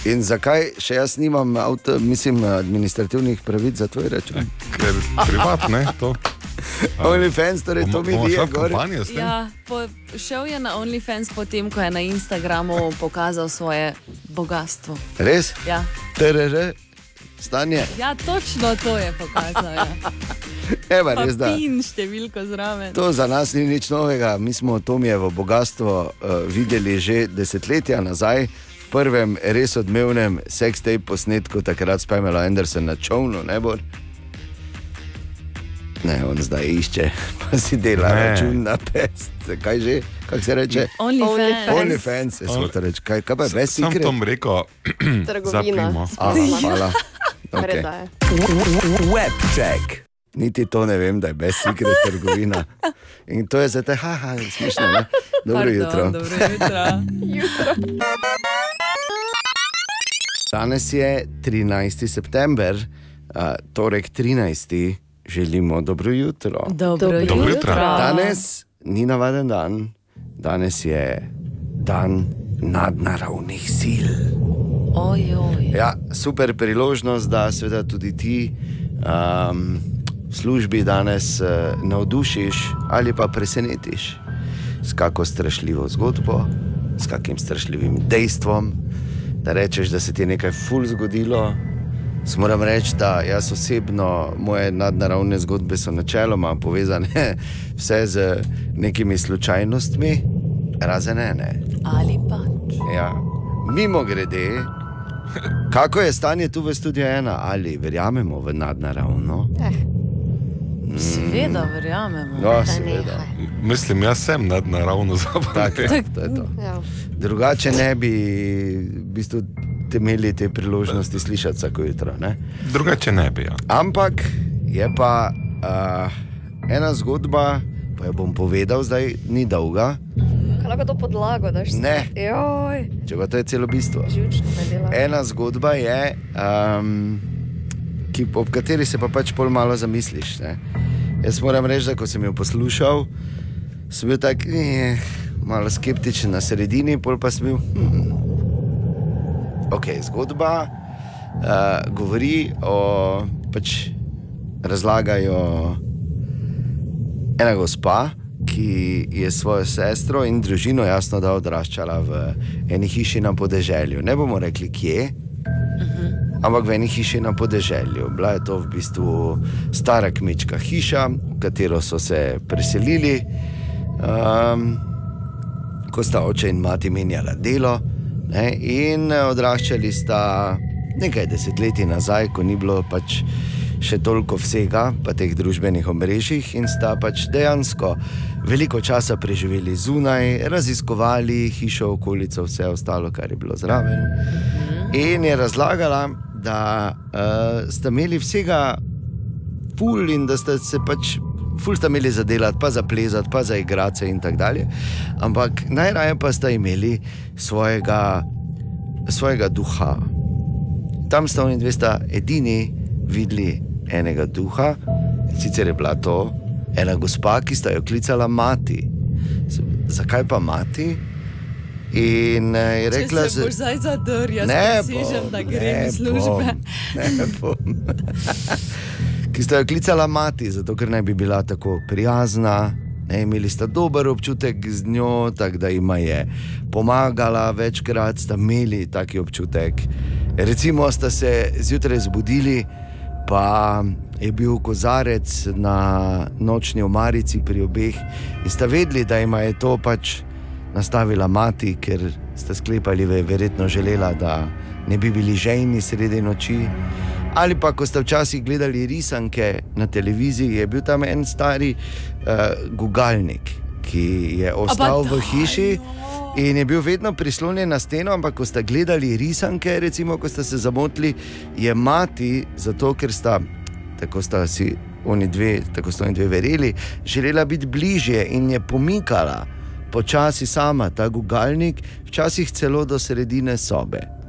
In zakaj še jaz nimam avto, mislim, administrativnih pravic za tvoj račun? Ker privat, ne, to. OnlyFans, torej to mi je gor. Ja, po, šel je na OnlyFans potem, ko je na Instagramu pokazal svoje bogatstvo. Res? Ja, TRR, stanje. ja točno to je pokazal. Ja. Evo, Pa res da. pin številko zraven. To za nas ni nič novega. Mi smo Tomijevo bogatstvo uh, videli že desetletja nazaj. V prvem res odmevnem sextape posnetku, takrat s Pamela Anderson na čovnu, ne bo. Ne, on zdaj išče, pa si dela Ne. račun na pest. Kaj že, kako se reče? OnlyFans. OnlyFans, se to reči. Kaj, kaj pa je, best Sam secret? Tom rekel, Trgovina. Aha, hvala. Okay. Predaje. Webcheck. Niti to ne vem, da je brez secret trgovina. In to je za te, haha, smešno. Ne? Dobro Pardon, jutro. Dobro jutro. Danes je 13. september, uh, torek 13. Želimo dobro jutro. Dobro Dobro jutro. jutro. Danes ni navaden dan, danes je dan nadnaravnih sil. Ojoj. Ja, super priložnost, da seveda tudi ti um, v službi danes uh, navdušiš ali pa presenetiš s kako strašljivo zgodbo, s kakim strašljivim dejstvom. Da rečeš, da se ti je nekaj ful zgodilo. Moram reči, da jaz osebno, moje nadnaravne zgodbe so načeloma povezane vse z nekimi slučajnostmi, razen ene. Ali pač. Ja. Mimo grede, kako je stanje tu v studiu ena, ali verjamemo v nadnaravno? Seveda, verjamemo. No, seveda. Mislim, jaz sem nadnaravno Tak, zabaven. ja, to je to. Ja. Drugače ne bi v bistvu imeli te priložnosti slišati vsako jutro. Ne? Drugače ne bi. Ja. Ampak je pa uh, ena zgodba, pa jo bom povedal, zdaj ni dolga, Kaj lahko to podlago daš? Ne. Joj, če pa to je celo bistvo. Ena zgodba je, um, ki, ob kateri se pa pač pol malo zamisliš. Ne? Jaz moram reči, da ko sem jo poslušal, sem bil tak eh, malo skeptičen na sredini, pol pa sem bil. Hmm. Ok, zgodba uh, govori o, pač razlagajo ena gospa, ki je svojo sestro in družino jasno da odraščala v eni hiši na podeželju. Ne bomo rekli kje, ampak v eni hiši na podeželju. Bila je to v bistvu stara kmečka hiša, v katero so se preselili, um, ko sta oče in mati menjala delo. Ne, in eh, odraščali sta nekaj desetletij nazaj, ko ni bilo pač še toliko vsega, pa teh družbenih omrežjih, in sta pač dejansko veliko časa preživeli zunaj, raziskovali hišo, okolico, vse ostalo, kar je bilo zraven. In je razlagala, da uh, sta imeli vsega ful in da sta se pač. Ful sta imeli za delati, pa za plezati, pa za igrati in tako dalje. Ampak najraje pa sta imeli svojega, svojega duha. Tam sta oni dve sta edini videli enega duha, sicer je bila to ena gospa, ki sta jo klicala mati. Zakaj pa mati? In eh, je rekla, Če se boš zdaj zadrl, jaz Ne bom, da grem iz službe. Ne bom. Ki sta jo klicala mati, zato ker naj bi bila tako prijazna. Ne, imeli sta dober občutek z njo, tako da jim je pomagala, večkrat sta imeli taki občutek. Recimo, sta se zjutraj zbudili, pa je bil kozarec na nočni omarici pri obeh, in sta vedeli, da jim je to pač nastavila mati, ker sta sklepali, da je verjetno želela, da ne bi bili žejni sredi noči. Ali pa, ko ste včasih gledali risanke na televiziji, je bil tam en stari uh, gugalnik, ki je ostal v hiši. In je bil vedno prislonjen na steno, ampak ko ste gledali risanke, recimo, ko ste se zamotili, je mati, zato ker sta, tako sta si oni dve, tako sta oni dve verjeli, želela biti bližje in je pomikala počasi sama ta gugalnik, včasih celo do sredine sobe.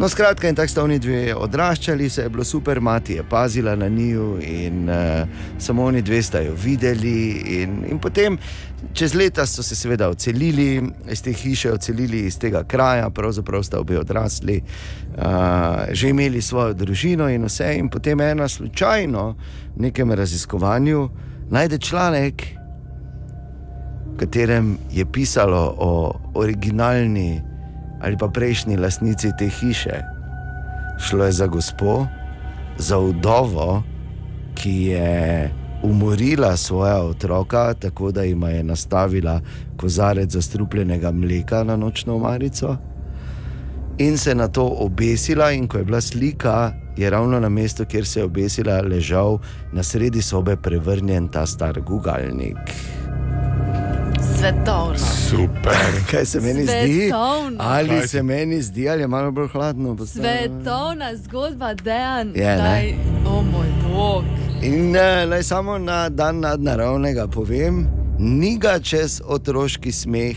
No, skratka, in tako sta oni dve odraščali, vse je bilo super, mati je pazila na njiju in uh, samo oni dve sta jo videli. In, in potem, čez leta so se seveda odselili iz te hiše, odselili iz tega kraja, pravzaprav sta obe odrasli, uh, že imeli svojo družino in vse. In potem ena slučajno v nekem raziskovanju najde članek, v katerem je pisalo o originalni ali pa prejšnji lastnici te hiše. Šlo je za gospo, za vdovo, ki je umorila svoja otroka, tako da jim je nastavila kozarec zastrupljenega mleka na nočno omarico. In se na to obesila, in ko je bila slika je ravno na mestu, kjer se je obesila, ležal na sredi sobe prevrnjen ta star gugalnik. Svetovno. Super. Kaj se meni zdi? Svetovno. Ali Kaj se meni zdi, ali je malo bolj hladno? postalo? Svetovna zgodba, dejan. Je, ne? Daj, O moj bog. In uh, naj samo na dan nadnaravnega povem, ni ga čez otroški smeh,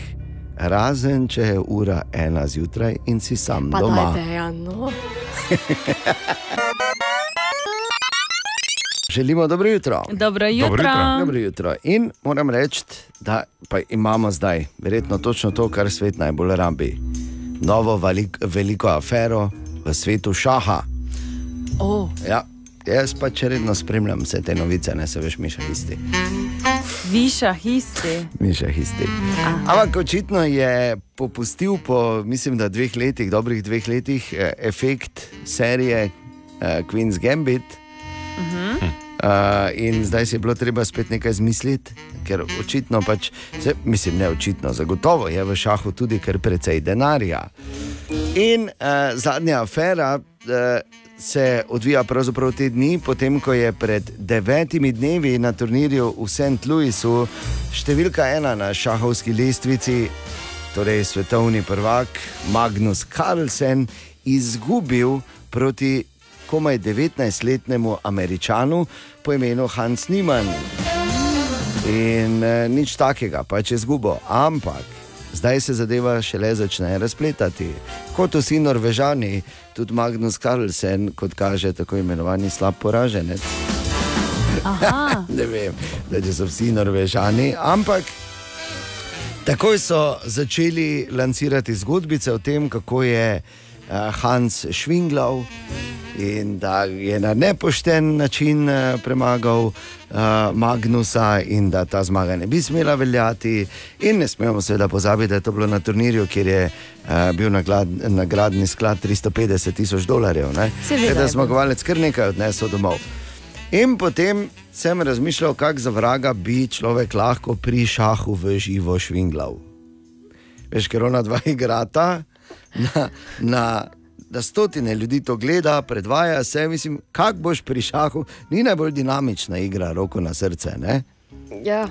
razen če je ura ena zjutraj in si sam Pa doma. dajte, ja, no. Želimo dobro jutro. Dobro jutro. jutro. Dobro jutro. In moram reči, da pa imamo zdaj verjetno točno to, kar svet najbolj rabi. Novo velik, veliko afero v svetu šaha. O, Ja, jaz pa če redno spremljam vse te novice, ne se veš, miša isti. viša histi. Miša isti. Ampak očitno je popustil po, mislim, da dveh letih, dobrih dveh letih, eh, efekt serije eh, Queen's Gambit. Uh, in zdaj si je bilo treba spet nekaj izmisliti, ker očitno pač, se, mislim, ne očitno, zagotovo je v šahu tudi kar precej denarja. In uh, zadnja afera uh, se odvija pravzaprav te dni, potem ko je pred devetimi dnevi na turnirju v St. Louisu številka ena na šahovski lestvici, torej svetovni prvak Magnus Carlsen, izgubil proti komaj 19-letnemu američanu po imenu Hans Niemann. In e, nič takega, pač je zgubo. Ampak zdaj se zadeva šele začne razpletati. Kot vsi Norvežani, tudi Magnus Carlsen, kot kaže tako imenovani slab poraženec. Ne vem, da so vsi Norvežani, ampak takoj so začeli lansirati zgodbice o tem, kako je Hans švinglal in da je na nepošten način uh, premagal uh, Magnusa in da ta zmaga ne bi smela veljati. In ne smemo seveda pozabiti, da je to bilo na turnirju, kjer je uh, bil naglad, nagradni sklad 350 tisoč dolarjev. Seveda je zmagovalec kar nekaj odnesel domov. In potem sem razmišljal, kako za vraga bi človek lahko pri šahu v živo švinglal. Veš, ker ona dva igrata, na, na, da stotine ljudi to gleda, predvaja se. Mislim, kako boš pri šahu, ni najbolj dinamična igra, roko na srce. Ne? Ja,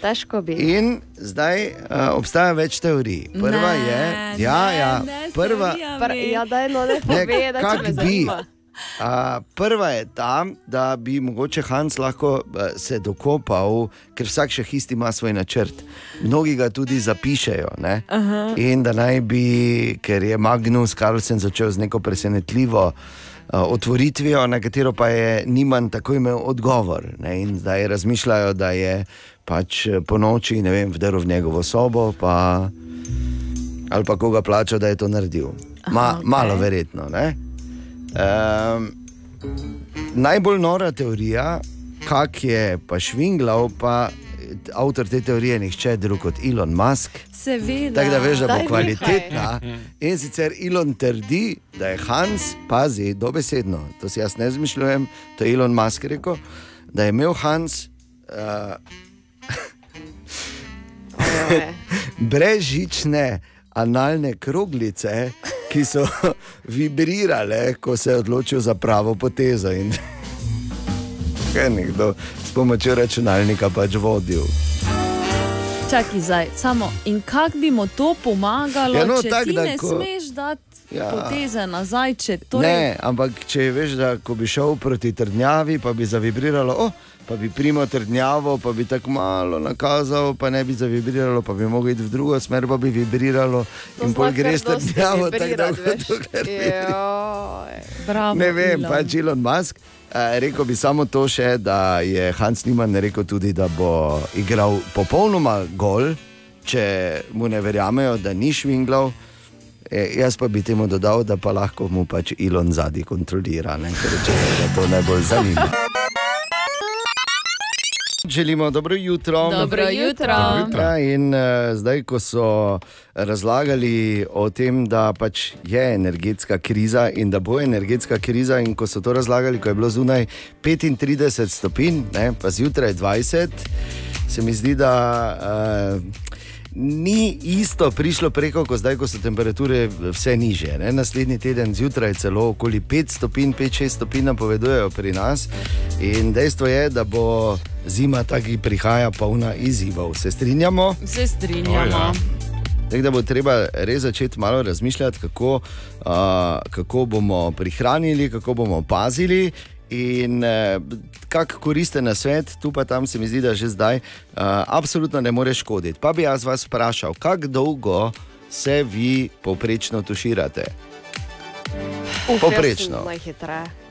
težko bi. In zdaj uh, obstaja več teorij. Prva Ne, je, ja, ne, ja, ne prva, teorijami. Pr ja, daj, no, ne Ne, kak me bi? A, prva je ta, da bi mogoče Hans lahko eh, se dokopal, ker vsak še isti ima svoj načrt. Mnogi ga tudi zapišejo. ne. In da naj bi, ker je Magnus Carlsen začel z neko presenetljivo uh, otvoritvijo, na katero pa je Niman tako imel odgovor. Ne. In zdaj razmišljajo, da je pač eh, po noči vem, vdrl v njegovo sobo, pa, ali pa koga plačal, da je to naredil. Ma, Aha, okay. Malo verjetno. Ne? Um, najbolj nora teorija, kak je pa švinglal, pa avtor te teorije, nihče drug kot Elon Musk. Seveda. Tako da veš, da Daj, bo kvalitetna. In sicer Elon trdi, da je Hans, pazi, dobesedno, to si jaz ne zmišljujem, to je Elon Musk rekel, da je imel Hans uh, Ojoj. brezžične analne kroglice, ki so vibrirale, ko se je odločil za pravo potezo. In je nekdo s pomočjo računalnika pač vodil. Čakaj, zdaj, samo in kako bi mu to pomagalo, Ja, no, če tak, ti da ne ko- smeš dati Ja. poteze nazaj? Če torej, Ne, ampak če veš, da ko bi šel proti trdnjavi, pa bi zavibriralo, oh, pa bi primal trdnjavo, pa bi tako malo nakazal, pa ne bi zavibriralo, pa bi mogel iti v drugo smer, pa bi vibriralo To in kar greš trdnjavo, tako. Joj. Bravo, Ne vem, Elon. pač Elon Musk. Eh, rekel bi samo to še, da je Hans Niemann rekel tudi, da bo igral popolnoma gol, če mu ne verjamejo, da ni švinglal. E, jaz pa bi temu dodal, da pa lahko mu pač Elon zadnji kontrolira, ne? ker če ga to najbolj zanima. Želimo dobro jutro. Dobro jutro. Dobro jutro. In uh, zdaj, ko so razlagali o tem, da pač je energetska kriza in da bo energetska kriza, in ko so to razlagali, ko je bilo zunaj 35 stopinj, ne, pa zjutraj 20, se mi zdi, da uh, ni isto prišlo preko, kot zdaj, ko so temperature vse niže. Ne? Naslednji teden zjutraj celo okoli 5 stopinj, 5-6 stopinj napovedujejo pri nas. In dejstvo je, da bo zima ki prihaja, polna izzivov. Se strinjamo? Se strinjamo. Tako da bo treba res začeti malo razmišljati, kako, uh, kako bomo prihranili, kako bomo pazili. In uh, kak koristen na svet, tu pa tam se mi zdi, da že zdaj uh, absolutno ne more škoditi. Pa bi jaz vas vprašal, kako dolgo se vi poprečno tuširate? Poprečno. Najhitreje.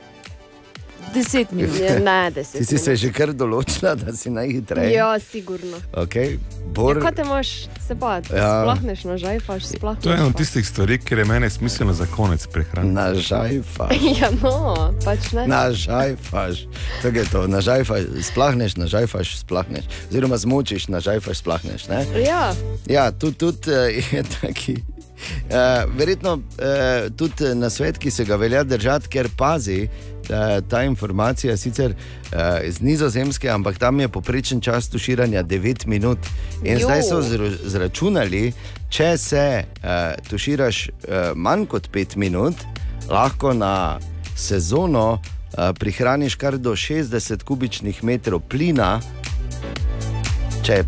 Deset minut. Je, ne, deset. Ti si se že kar določila, da si najhitreje. Ja, sigurno. Okay. Ja, Bor, kaj te imaš se bati? Ja. Splahneš, nažajfaš, splahneš. To je ena od tistih stvari, ker je meni smiselno za konec prehrane. nažajfaš. Ja, no, pač ne. Nažajfaš. Tako je to, nažajfaš, splahneš, nažajfaš, splahneš. Oziroma zmočiš, nažajfaš, splahneš. Ne? Ja, Ja, tudi tud, je taki. Uh, verjetno uh, tudi na svet, ki se ga velja držati, ker pazi, da ta informacija sicer uh, iz nizozemske, ampak tam je poprečen čas tuširanja 9 minut. In Jo. zdaj so zračunali, če se uh, tuširaš uh, manj kot 5 minut, lahko na sezono uh, prihraniš kar do 60 kubičnih metrov plina. Če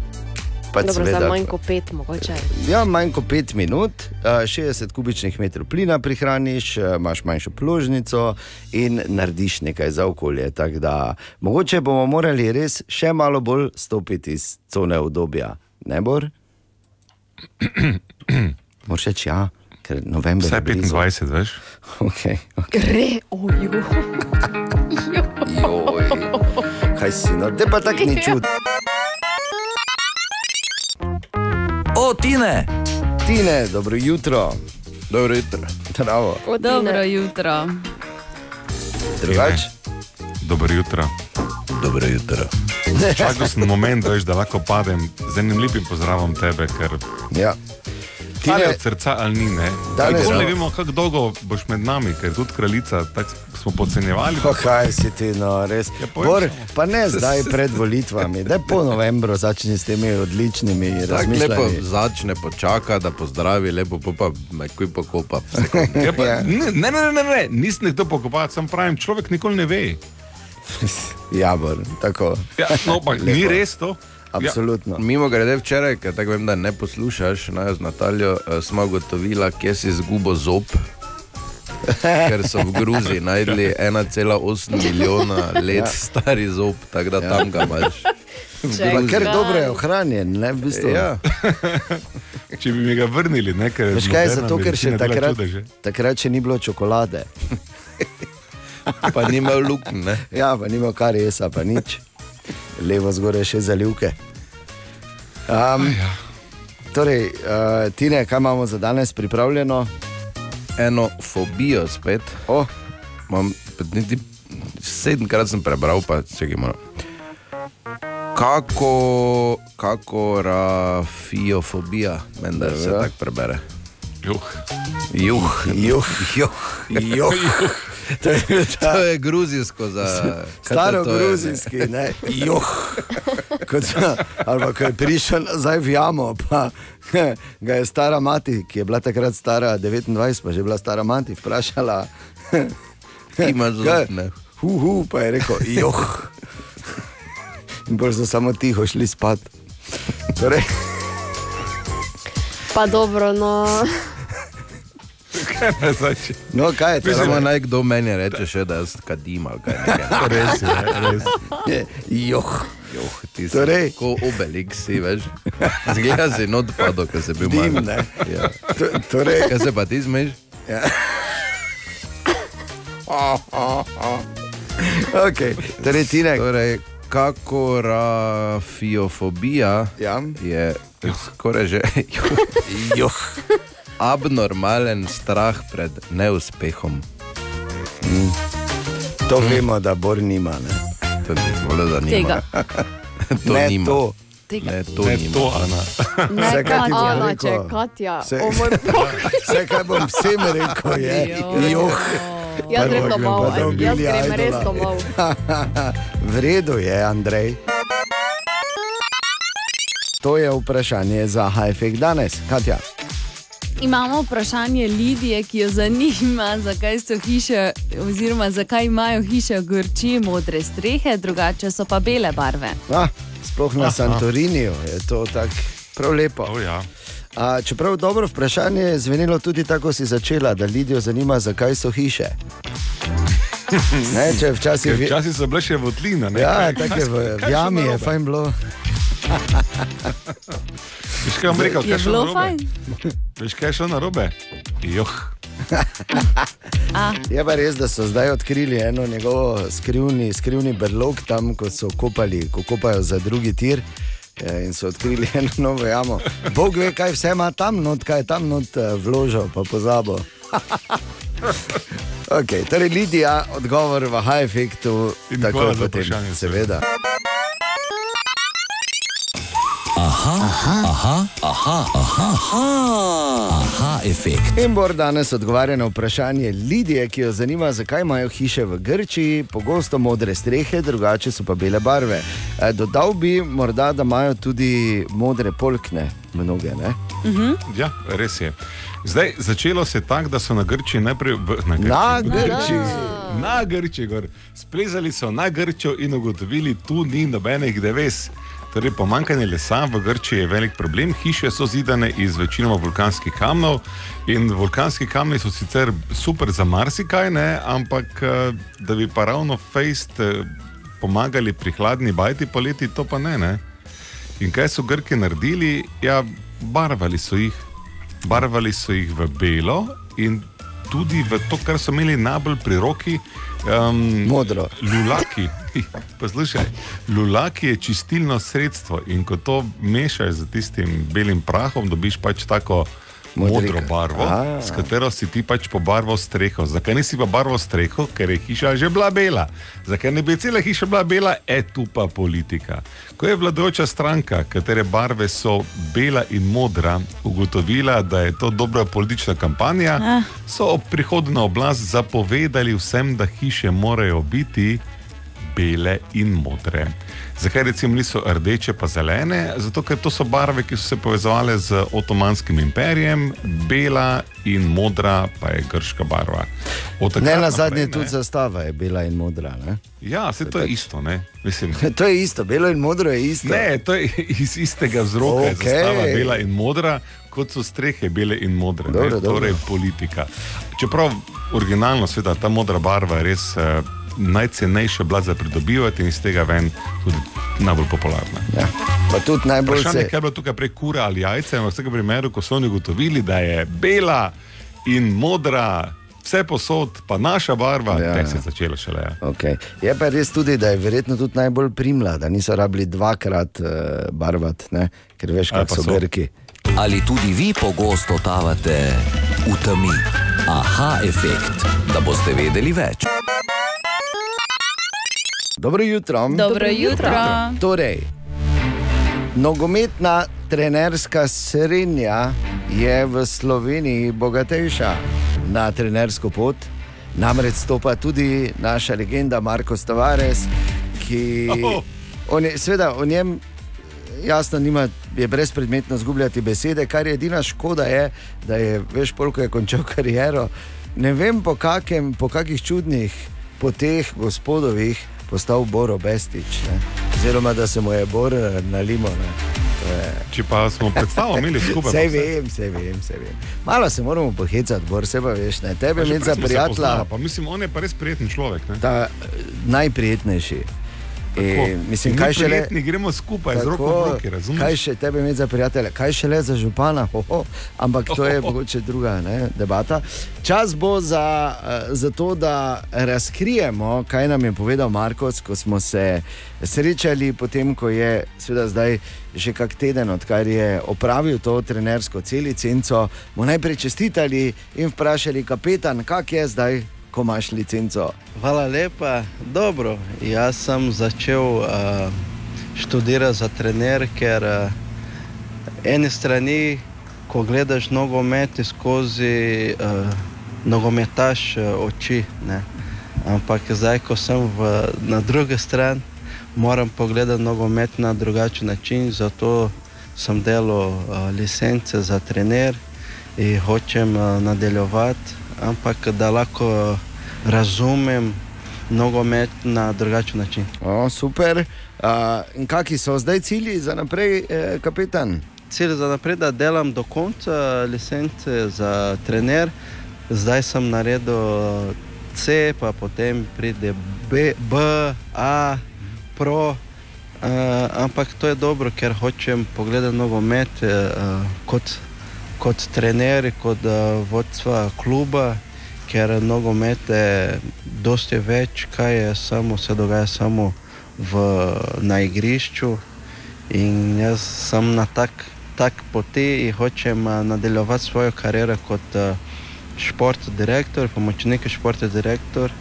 pač dobro, za seveda- manj kot pet, mogoče. Ja, manj kot 5 minut, eh, 60 kubičnih metrov plina prihraniš, eh, imaš manjšo položnico in narediš nekaj za okolje. Tako da mogoče bomo morali res še malo bolj stopiti iz cone obdobja. Ne bor? Moraš reči ja, ker november. Vsaj je blizu. 25, veš? Okay, okay. Gre, ojo. Joj, kaj si, no, te pa tako ni čut. O, Tine! Tine, dobro jutro. Dobro jutro. Zdravo. Dobro jutro. Drugač? Dobro jutro. Dobro jutro. Čakal sem moment, veš, da lahko padem z enim lepim pozdravom tebe, ker Ja. Ali Tine, od srca ali ni. Ne, Danes- Tako ne vemo, kako dolgo boš med nami, ker tudi kraljica, tako smo podcenjevali. Pa kaj si ti, no, res. Ja, Bor, pa ne zdaj pred volitvami, da po novembru začni s temi odličnimi razmišljanji. začne, počaka, da pozdravi, lepo pa kuj pokopa. Ja, pa, Ja. ne, ne, ne, ne, ne, nisem nekdo pokopal, sem pravim, človek nikoli ne ve. Ja, bor, tako. Ja, no, pa ni res to. Absolutno. Mimo grede včeraj, ker tako vem, da ne poslušaš, naj z Nataljo eh, smo ugotovila, kje si izgubo zob. Ker so v Gruziji najdli 1,8 milijona let Ja. stari zob, tako da Ja. tam ga imaš. Ker dobro je ohranjen, ne v bistvu. Ja, Če bi mi ga vrnili, ne, ker Veš kaj, moderna zato ker še takrat, takrat še ni bilo čokolade. pa ni imel lukn, ne. Ja, pa nima kar jesa, pa nič. Levo zgoraj še zalivke. Um, Ja. torej, uh, Tine, kaj imamo za danes pripravljeno? Eno fobijo spet. Oh, Mam, niti sedemkrat sem prebral, pa če ga imamo. Kako, kako rafiofobija, meni da se tako prebere. Juh. Juh, juh, juh, juh. To je ta to je gruzijsko za kaj Staro gruzijski, ne, juh. Kot Ali ko je prišel nazaj v jamo, pa ga je stara mati, ki je bila takrat stara 29, pa že bila stara mati, vprašala. Hu, hu, pa je rekel, juh. In bolj so samo tiho šli spat. Torej, Pa dobro, no. Kaj zdaj? če- no, kaj je to? Samo naj kdo meni reče, še, da jaz kadim ali kaj nekaj. Res je, res. Juh. Joh, ti si Torej- kot obelik si, veš. Zgleda si not padel, ker si bil Dim, malo. ne. Ja. To- Torej, Kaj se pa ti zmeš? okay. torej Tine, Torej, kako rafiofobija ja. je skoraj že juh. Abnormalen strah pred neuspehom. To vemo, da Bor nima. Ne, To zelo zanimivo. Tega. to ne nima. to. Tega. Ne, to Ne, nima. to, Ana. Ne, Vse, kaj Ana, rekel. če Katja, Vse- o moj bog. Vse, kar bom vsem rekel, je Joj. juh. Jaz grem domov, jaz grem res domov. V redu je, Andrej. To je vprašanje za HFX danes, Katja. Imamo vprašanje Lidije, ki jo zanima, zakaj so hiše, oziroma zakaj imajo hiše v Grčiji modre strehe, drugače so pa bele barve. Ah, sploh na Aha. Santoriniju je to tako prav lepo. Oh, ja. A, čeprav dobro vprašanje je zvenelo tudi tako, si začela, da Lidijo zanima, zakaj so hiše. Ne, če včasih Ker Včasih so bile še votlina. ne? Ja, tako je v, v jami, je fajn bilo. Veš, kaj vam rekel, Je kaj je šlo bilo narobe? fajn. Veš, kaj je šlo narobe? Joh. Je pa res, da so zdaj odkrili eno njegovo skrivni, skrivni brlog tam, ko so kopali, ko kopajo za drugi tir. eh, In so odkrili eno novo jamo. Bog ve, kaj vse ima tam not, kaj je tam not eh, vložil, pa pozabo. okay, torej, Lidija, odgovor v high-efektu, In tako hvala je za potem, seveda. Aha, aha, aha, aha, aha, aha, efekt. In Bor danes odgovarja na vprašanje Lidije, ki jo zanima, zakaj imajo hiše v Grčiji pogosto modre strehe, drugače so pa bele barve. E, dodal bi morda, da imajo tudi modre polkne, mnoge. Ne? Ja, res je. Zdaj, začelo se je tako, da so na Grči najprej v, na Grči, Na Grčiji. Na Grči, gor. splezali so na Grčo in ugotovili, tu ni nobenih deves. Torej, pomankanje lesa v Grčiji je velik problem. Hiše so zidane iz večinoma vulkanskih kamnov in vulkanski kamni so sicer super za marsikaj, ne, ampak eh, da bi pa ravno fejst eh, pomagali pri hladni bajti poleti, to pa ne. ne. In kaj so Grki naredili? Ja, barvali so jih. Barvali so jih v belo in tudi v to, kar so imeli najbolj pri roki. Um, Modro. Lulaki. Poslušaj, lulaki je čistilno sredstvo in ko to mešaš z tistim belim prahom, dobiš pač tako Modrika. modro barvo, A. s katero si ti pač pobarval streho. Zakaj nisi pa barval streho? Ker je hiša že bila bela. Zakaj ne bi cela hiša bila bela? E tu pa politika. Ko je vladajoča stranka, katere barve so bela in modra, ugotovila, da je to dobra politična kampanja, Ah. so ob prihodu na oblast zapovedali vsem, da hiše morajo biti bele in modre. Zakaj recimo niso rdeče pa zelene? Zato, ker to so barve, ki so se povezovale z Otomanskim imperijem, bela in modra pa je grška barva. Ne na naprej, zadnje, ne. tudi zastava je bila in modra. Ne? Ja, se to je isto, ne? Mislim, To je isto, belo in modro je isto. ne, to je iz istega vzroka, okay. Zastava bela in modra, kot so strehe bele in modre. Dobro, ne? dobro. Torej politika. Čeprav originalno, seveda, ta modra barva je res. Uh, Najcenejša bila za pridobivati in iz tega ven tudi najbolj popularna. Ja. Pa tudi najbolj Vprašanje je, se. kaj je bilo tukaj prej kura ali jajce. V vsakem primeru, ko so oni ugotovili, da je bela in modra, vse posod, pa naša barva, Ja, ja, ja. se je začela šele. Ja. Okay. Je pa res tudi, da je verjetno tudi najbolj primla, da niso rabili dvakrat uh, barvati, ne? ker veš, pa so so. Grki. Ali tudi vi pogosto tavate v temi? Aha, efekt, da boste vedeli več. Dobro jutro. Dobro jutro. Torej, nogometna trenerska srednja je v Sloveniji bogatejša na trenersko pot. Namreč stopa tudi naša legenda Marko Stavares, ki Oh. on je, seveda, o njem jasno nima, je brezpredmetno zgubljati besede, kar je edina škoda je, da je, veš, polko je končal kariero. Ne vem po, kakem, po kakih čudnih poteh gospodovih postal Boro Bestič, ne? oziroma da se mu je Bor eh, nalimo. Ne? To je- Če pa smo predstavo imeli skupaj, vse. vem, sej vem, sej vem. Malo se moramo pohecati, Bor, se pa veš, ne. Tebe imeti za prijatelja, Pa mislim, on je pa res prijeten človek. Ne? ta eh, najprijetnejši. In, mislim, Mi kaj šele, prijetni gremo skupaj z roko v roki, razumeš? kaj še tebe imeti za prijatelja, kaj še le za župana, Hoho. ampak to je mogoče druga ne, debata. Čas bo za, eh, za to, da razkrijemo, kaj nam je povedal Markos, ko smo se srečali, potem ko je seveda zdaj že kak teden, odkar je opravil to trenersko celicenco, mu najprej čestitali in vprašali, kapetan, kak je zdaj, ko imaš licenco. Hvala lepa. Dobro, jaz sem začel uh, študirati za trener, ker uh, eni strani, ko gledaš nogomet skozi uh, nogometaš uh, oči, ne. ampak zdaj, ko sem v, na drugi strani, moram pogledati nogomet na drugačen način, zato sem delal uh, licence za trener in hočem uh, nadaljevati, ampak da lahko razumem nogomet na drugačen način. O, super. Uh, in kakšni so zdaj cilji za naprej, eh, kapetan? Cilj za naprej, da delam do konca licence za trener. Zdaj sem naredil C, pa potem pride B, B A, Pro. Uh, ampak to je dobro, ker hočem pogledati nogomet uh, kot, kot trener, kot uh, vodstva kluba, ker nogomet je dosti več, kaj je samo, se dogaja samo v, na igrišču. In jaz sem na tak, tak poti in hočem uh, nadaljevati svojo kariero kot uh, športni direktor, pomočnik športni direktor.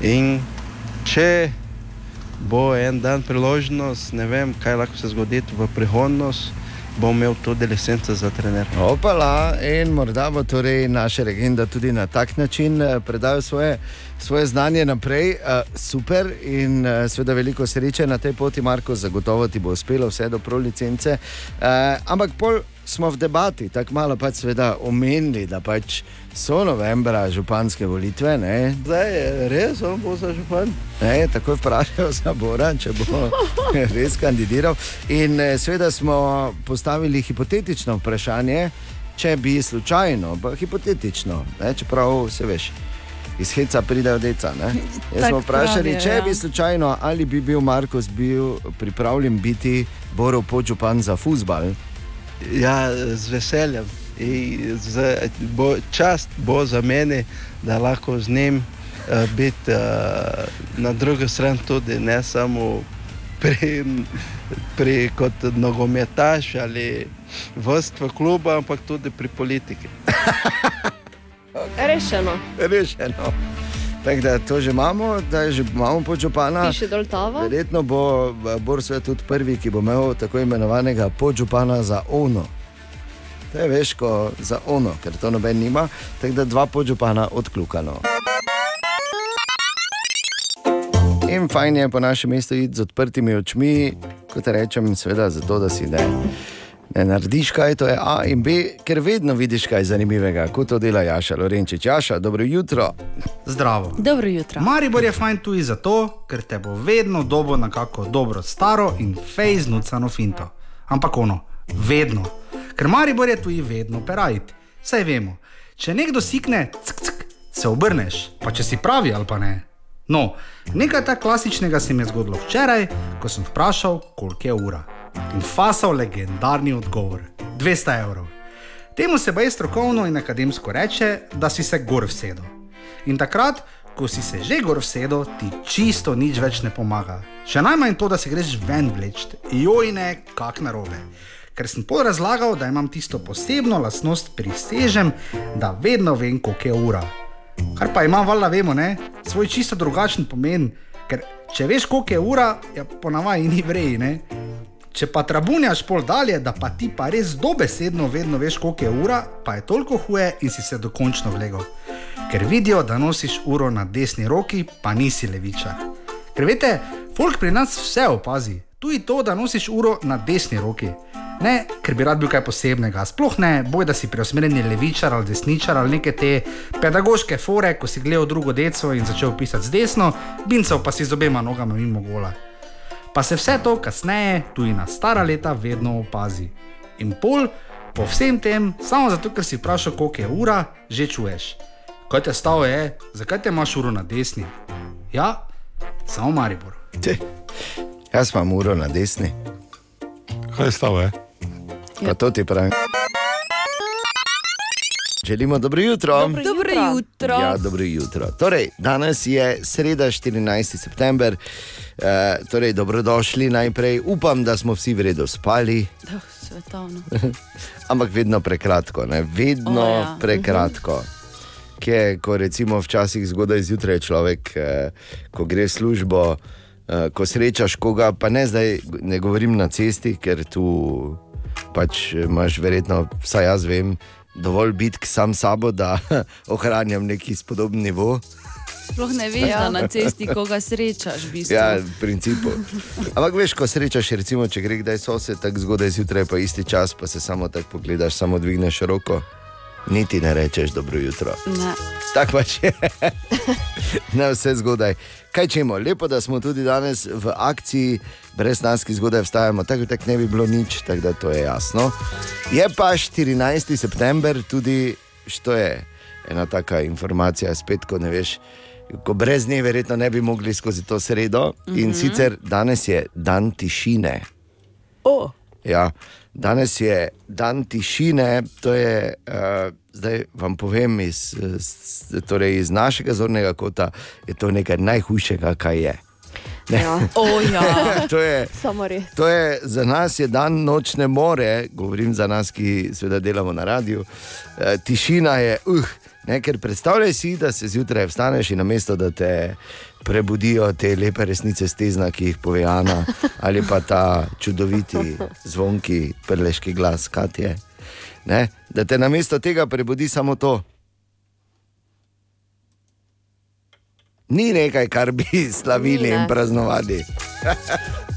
In če bo en dan priložnost, ne vem, kaj lahko se zgodi v prihodnosti, bom imel tudi licence za trener. Opala, in morda bo torej naša legenda tudi na tak način eh, predal svoje, svoje znanje naprej. Uh, super in uh, seveda veliko sreče na tej poti, Marko, zagotovo ti bo uspelo vse do pro licence. Uh, ampak pol smo v debati, tako malo pač seveda omenili, da pač so novembra županske volitve. Ne? Zdaj je res, on bo za župan. Ne, tako je vprašal za Boran, če bo res kandidiral. In eh, seveda smo postavili hipotetično vprašanje, če bi slučajno, pa hipotetično, ne, čeprav se veš. Iz heca pridejo deca. ne. Jaz smo vprašali, pravijo, če ja. bi slučajno ali bi bil Markus bil pripravljen biti Borov podžupan za futbal. Ja, z veseljem. In Z, bo, čast bo za mene, da lahko z njim uh, biti uh, na drugi strani tudi, ne samo pri, pri kot nogometaš ali vodstvo kluba, ampak tudi pri politiki. Rešeno. Rešeno. Tako da to že imamo, da že imamo podžupana. Piše dol tava. Verjetno bo Borsvet tudi prvi, ki bo imel tako imenovanega podžupana za ono. To je veš, ko za ono, ker to noben nima, tako da dva podžupana odkljukano. In fajn je po našem mestu iti z odprtimi očmi, kot rečem, seveda zato, da si ne, ne narediš kaj, to je A in B, ker vedno vidiš kaj zanimivega, kot to dela Jaša Lorenčič. Jaša, dobro jutro. Zdravo. Dobro jutro. Maribor je fajn tudi zato, ker te bo vedno dobo na kako dobro staro in fejz nucano finto. Ampak ono, vedno. Ker Maribor je tudi vedno perajt. Saj vemo, če nekdo sikne, ck, ck, se obrneš, pa če si pravi ali pa ne. No, nekaj tako klasičnega se mi je zgodilo včeraj, ko sem vprašal, koliko je ura. In fasal legendarni odgovor: 200 evrov. Temu se baj strokovno in akademsko reče, da si se gor vsedel. In takrat, ko si se že gor vsedel, ti čisto nič več ne pomaga. Še najmanj to, da se greš ven vleč, joj ne, kak narobe. Ker sem pol razlagal, da imam tisto posebno lastnost prisežem, da vedno vem, koliko je ura. Kar pa ima, valjda vemo, ne? svoj čisto drugačen pomen. Ker če veš, koliko je ura, je ponavadi ni vrej. Ne? Če pa trabunjaš pol dalje, da pa ti pa res dobesedno vedno veš, koliko je ura, pa je toliko huje in si se dokončno vlegel. Ker vidijo, da nosiš uro na desni roki, pa nisi levičar. Ker veste, folk pri nas vse opazi, tudi to, da nosiš uro na desni roki. Ne, ker bi rad bil kaj posebnega, sploh ne, boj da si preusmerjen levičar ali desničar ali neke te pedagoške fore, ko si gledal drugo deco in začel pisati z desno, bincev pa si z obema nogama mimo gola. Pa se vse to kasneje, tudi na stara leta, vedno opazi. In pol, po vsem tem, samo zato, ker si vprašal, koliko je ura, že čuješ. Kaj te stavo je, zakaj te imaš uro na desni? Ja, samo Maribor. Te, jaz imam uro na desni. Kaj je stalo, je? Pa to ti pravim. Želimo dobro jutro. Dobro jutro. Ja, dobro jutro. Torej, danes je sreda, 14. september. E, torej, dobrodošli najprej. Upam, da smo vsi v redu spali, Oh, svetovno. ampak vedno prekratko, ne? vedno oh, ja. ja. prekratko. Kje, ko recimo včasih zgodaj zjutraj človek, eh, ko gre v službo, eh, ko srečaš koga, pa ne zdaj, ne govorim na cesti, ker tu pač imaš verjetno, vsaj jaz vem, dovolj bitk sam sabo, da ohranjam neki spodoben nivo. Sploh ne veš, Ja. da na cesti koga srečaš. V bistvu. Ja, v principu. Ampak veš, ko srečaš, recimo, če gre kdaj sosed tako zgodaj zjutraj, pa isti čas, pa se samo tako pogledaš, samo dvigneš roko, niti ne rečeš dobro jutro. Tako pač je. Ne vse zgodaj. Kaj čemo, lepo, da smo tudi danes v akciji, brez nas, ki zgodaj vstajamo, tako tak ne bi bilo nič, tako da to je jasno. Je pa 14. september, tudi što je ena taka informacija, spet ko ne veš. Ko brez nje verjetno ne bi mogli skozi to sredo, mm -hmm. in sicer danes je dan tišine. Oh. Ja, danes je dan tišine, to je, uh, zdaj vam povem iz, iz, torej iz našega zornega kota, je to nekaj najhujšega, kaj je. Ne. Ja. Ja. to, je, to je za nas je dan nočne more, govorim za nas, ki seveda delamo na radiju. Uh, tišina je, uh, ne, ker predstavljaj si, da se zjutraj vstaneš in namesto da te prebudijo te lepe resnice stezna, ki jih pove Ana, ali pa ta čudoviti zvonki, prleški glas, Katje. Ne? Da te namesto tega prebudi samo to. Ni nekaj, kar bi slavili Ni, ne. in praznovali.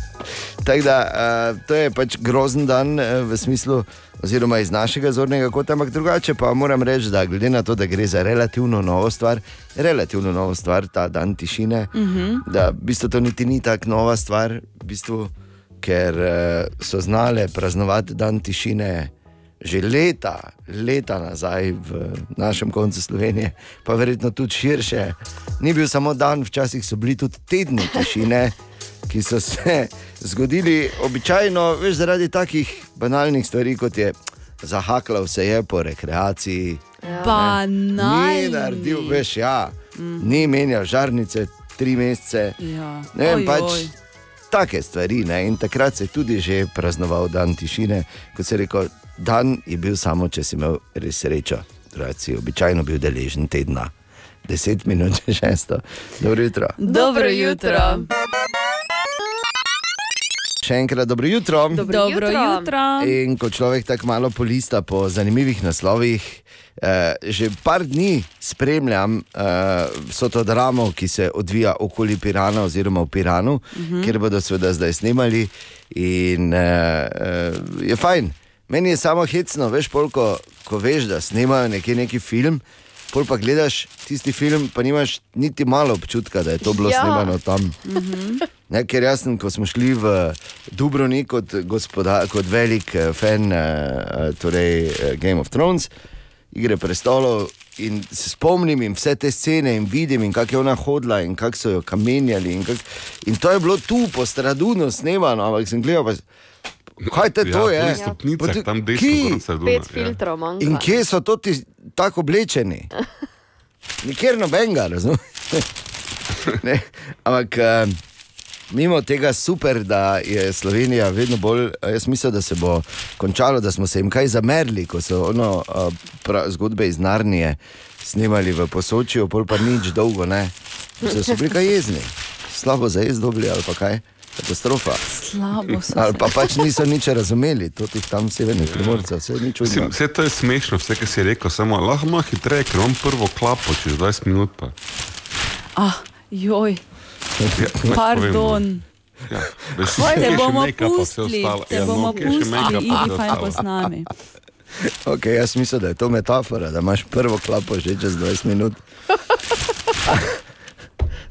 Tako da uh, to je pač grozen dan uh, v smislu, oziroma iz našega zornega kota, ampak drugače pa moram reči, da glede na to, da gre za relativno novo stvar, relativno novo stvar, ta dan tišine, uh -huh. da v bistvu to niti ni tako nova stvar, v bistvu, ker uh, so znale praznovati dan tišine. Že leta, leta nazaj v našem koncu Slovenije, pa verjetno tudi širše. Ni bil samo dan, včasih so bili tudi tedni tišine, ki so se zgodili običajno, veš, zaradi takih banalnih stvari, kot je zahakal se je po rekreaciji. Banalni. Ni naredil, veš, ja, ni menjal žarnice tri mesece. Ja. Ne vem, Oj, pač oj. take stvari. Ne? In takrat se je tudi že praznoval dan tišine, kot se je rekel, dan je bil samo, če si imel res srečo. Si običajno bil deležen tedna. Deset minut že šesto. Dobro jutro. Dobro jutro. Še enkrat dobro jutro. Dobro jutro. In ko človek tako malo polista po zanimivih naslovih, eh, že par dni spremljam eh, vso to dramo, ki se odvija okoli Pirana oziroma v Piranu, uh -huh. kjer bodo seveda zdaj snemali. In eh, eh, je fajn. Meni je samo hecno, veš, pol, ko, veš, da snemajo nekje neki film. Pol pa gledaš tisti film, pa nimaš niti malo občutka, da je to bilo Ja. snemano tam. Ne, ker jaz, sem, ko smo šli v Dubrovnik kot, gospoda, kot velik eh, fan torej, eh, Game of Thrones, igre prestolov. In se spomnim in vse te scene in vidim, kako je ona hodila, in kako so jo kamenjali. In, kak... in to je bilo tu po Stradunu snemano, ampak sem gledal, pa... kaj te to ja, je? Po stopnicah, Pa tu- tam desno, kot Sarduna. Pet filtrov manjka. In kje so to ti tako oblečeni? Nikjer nobenega, razumeš? Ne, Ampak eh, mimo tega super, da je Slovenija vedno bolj, eh, jaz mislim, da se bo končalo, da smo se jim kaj zamerili, ko so ono, eh, pra, zgodbe iz Narnije snemali v posočju, pol pa nič dolgo ne. So, so bili kaj jezni, slabo za jez dobili ali pa kaj. Katastrofa. Slabo so Ali se. pa pač niso nič razumeli, to tih tam severnih primorcev, vse je nič čudno. vse to je smešno, vse, kar si rekel, samo lahko malo hitreje, ker imam prvo klapo čez 20 minut. Pa. Ah, joj, Ja, pardon. Ja, veš, Kaj te bomo pustili, te Ja, no, bomo pustili, idi fajn ostalo. pa z nami. Okay, jaz mislim, da je to metafora, da imaš prvo klapo že čez 20 minut.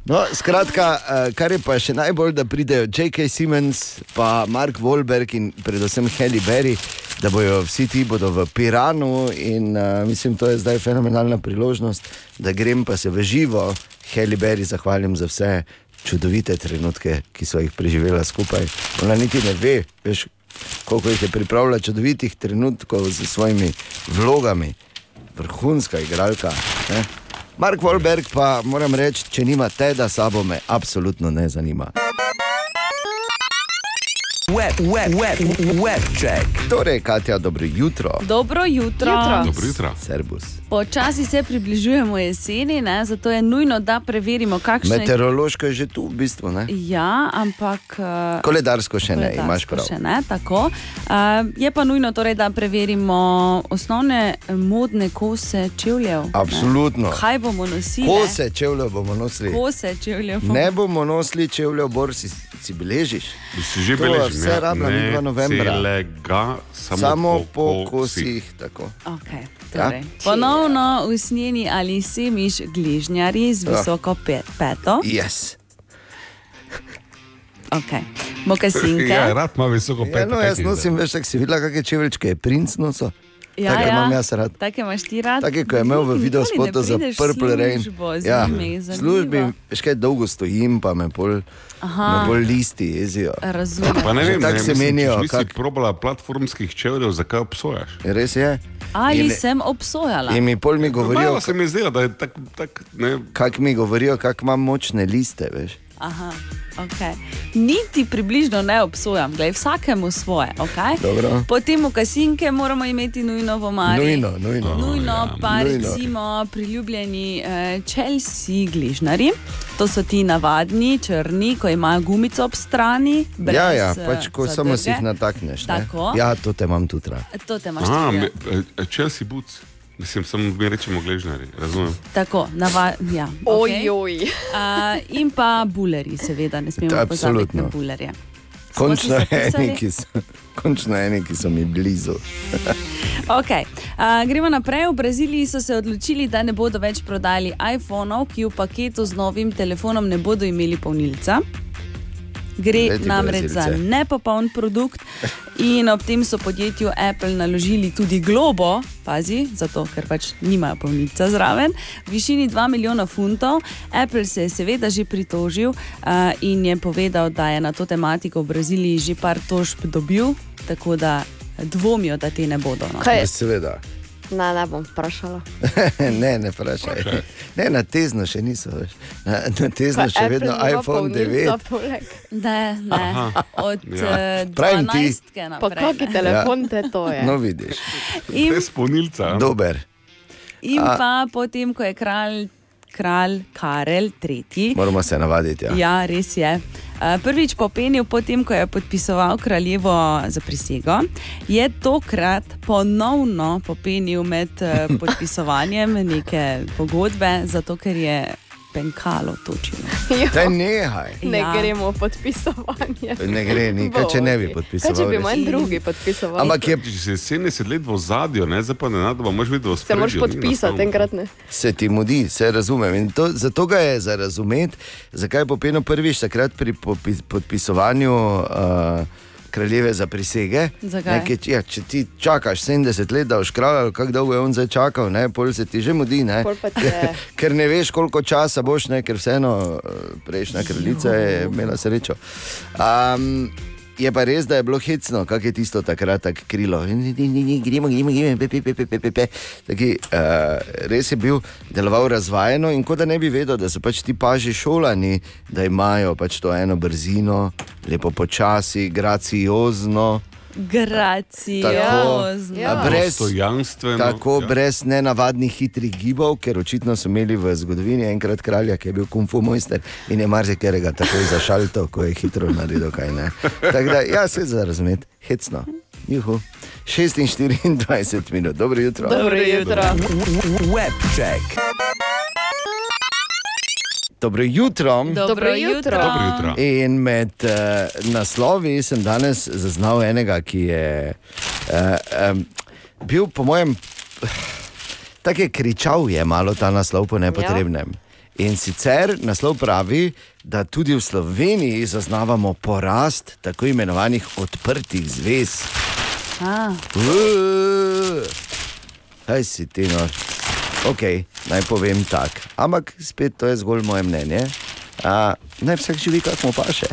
No, skratka, eh, kar je pa še najbolj, da pridejo J.K. Siemens, pa Mark Wahlberg in predvsem Halle Berry, da bojo vsi ti bodo v Piranu in uh, mislim, to je zdaj fenomenalna priložnost, da grem pa se v živo Halle Berry zahvalim za vse čudovite trenutke, ki so jih preživela skupaj. Ona niti ne ve, veš, koliko jih je pripravila čudovitih trenutkov z svojimi vlogami, vrhunska igralka. Ne? Mark Wahlberg pa moram reči, če nima teda sabo, me absolutno ne zanima. Web, web, web, web check. Torej, Katja, dobro jutro. Dobro jutro. Jutro. Dobro jutro. Servus. Počasi se približujemo jeseni, ne? zato je nujno, da preverimo, kakšne Meteorološko je že tu, v bistvu. Ne? Ja, ampak. eh, Koledarsko še ne, koledarsko imaš prav. Še ne, tako. Uh, je pa nujno, torej, da preverimo osnovne eh, modne kose čevljev. ne. Absolutno. Kaj bomo nosili? Kose čevljev bomo nosili. Kose čevljev. bomo- Ne bomo nosili čevljev, bor si, si beležiš. Si že To beležim, vse ja. Ne midva novembra. Celega, samo, Samo po, po kosih. tako. Okay, Ja? torej. Ponovno usnjeni ali semiš gližnjari z Ja. visoko pe peto. Yes. Okay. Mokasinke. Ja, rad ima visoko Ja, peto. no, kaj jaz nosim, veš, kako si videla, kakšne čeveljčke je princ nosil. Ja, Take ja. imam jaz rad. Take imaš ti rad. Take, ko je imel v Nikoli ne spotu za Purple Rain. Ja, v službi, veš kaj, dolgo stojim, pa me pol, Aha. me pol listi jezijo. Razumem. Pa ne vem, tako ne, se menijo, če nisi kak- probala platformskih čevljev, zakaj obsojaš? Res je. Ali In- sem obsojala? In mi pol mi govorijo, Malo se mi zdi, da je tako, tak, ne, kako mi govorijo, kako imam močne liste, veš. Aha, okay. Niti približno ne obsojam, Glej, vsakemu svoje. Okay? Dobro. Potem v kasinke moramo imeti nujno v omari. Nujno, nujno. Nujno ja, pa nujno. recimo priljubljeni eh, Chelsea gližnari. To so ti navadni, črni, ko imajo gumico ob strani. Brez, Ja, ja, eh, pač ko samo si zadrge. jih natakneš. Ja, to te imam tudi. To te imaš Aha, tudi. Mislim, samo mi rečemo gležnari, razumem. Tako, nava, ja, okay. Ojoj. Uh, in pa bulerji, seveda, ne smemo pozabiti na bulerje. Končno eni, ki so, končno eni, ki so mi blizu. Okay. Uh, gremo naprej. V Braziliji so se odločili, da ne bodo več prodajali iPhonov, ki v paketu z novim telefonom ne bodo imeli polnilca. Gre Glej ti namreč za Brazilce. nepopoln produkt, in ob tem so podjetju Apple naložili tudi globo, pazi, zato ker pač nimajo polnilca zraven, v višini 2 milijona funtov. Apple se je seveda že pritožil uh, in je povedal, da je na to tematiko v Braziliji že par tožb dobil, tako da dvomijo, da te ne bodo. No. Kaj? Seveda. Na, ne bom vprašala. ne, ne vprašaj. Ne, na tezno še niso. Veš. Na, na tezno Pa še Apple vedno iPhone polnilca 9. poleg. Ne, ne. Od Ja. ja. Pravim ti. 12. Pa naprej. kaki ne. telefon te to je? No, vidiš. In, Brez polnilca. Dober. in A- pa potem, ko je kralj, kralj Karel III. Moramo se navaditi. Ja. Ja, res je. Uh, Prvič popenil, potem ko je podpisoval kraljevo zaprisego, je tokrat ponovno popenil med uh, podpisovanjem neke pogodbe, zato ker je penkalo točilo. Daj nehaj. Ne Ja. gremo podpisovanje. Ne gre, nikaj, če ne bi podpisoval, Kaj, če bi manj drugi podpisovali? Ampak je, Če si 70 let v ozadju, ne, zdaj pa ne nadoma, moraš biti v Se moraš ni podpisati, enkrat ne. se ti mudi, se razumem. In To, zato ga je za razumeti, zakaj je popenil prvič takrat pri podpisovanju uh, kraljeve za prisege. Ne, ker, ja, če ti čakaš 70 let, da boš kralj, kako dolgo je on zdaj čakal, ne, pol se ti že mudi. Ne. Je. ker ne veš, koliko časa boš, ne, ker vseeno eh, prejšnja kraljica je imela srečo. Um, je pa res, da je bilo hecno, kako je tisto takrat tako krilo. Gremo, gremo, gremo, pe, pe, pe, pe, pe, pe, pe. Taki, res je bil deloval razvajeno in kot da ne bi vedel, da so ti paži šolani, da imajo to eno brzino, lepo počasi, graciozno. Graciozno. Ja. Brez, tako ja. brez nenavadnih hitrih gibov, ker očitno so imeli v zgodovini enkrat kralja, ki je bil kung fu mojster in je marsikaj takoj zašalto, ko je hitro naredil kaj ne. Tako da, ja, se za razumeti, hecno. Juhu. 26 minut, dobro jutro. Dobro jutro. Web check. Dobro jutro. Dobro jutro. Dobro jutro. In med uh, naslovi sem danes zaznal enega, ki je uh, um, bil, po mojem, tako je kričal, je malo ta naslov po nepotrebnem. In sicer naslov pravi, da tudi v Sloveniji zaznavamo porast tako imenovanih odprtih zvez. A, Uuu, Kaj si ti noč? Ok, naj povem tako. Ampak spet to je zgolj moje mnenje. A, naj vsak živi, kako mu paše.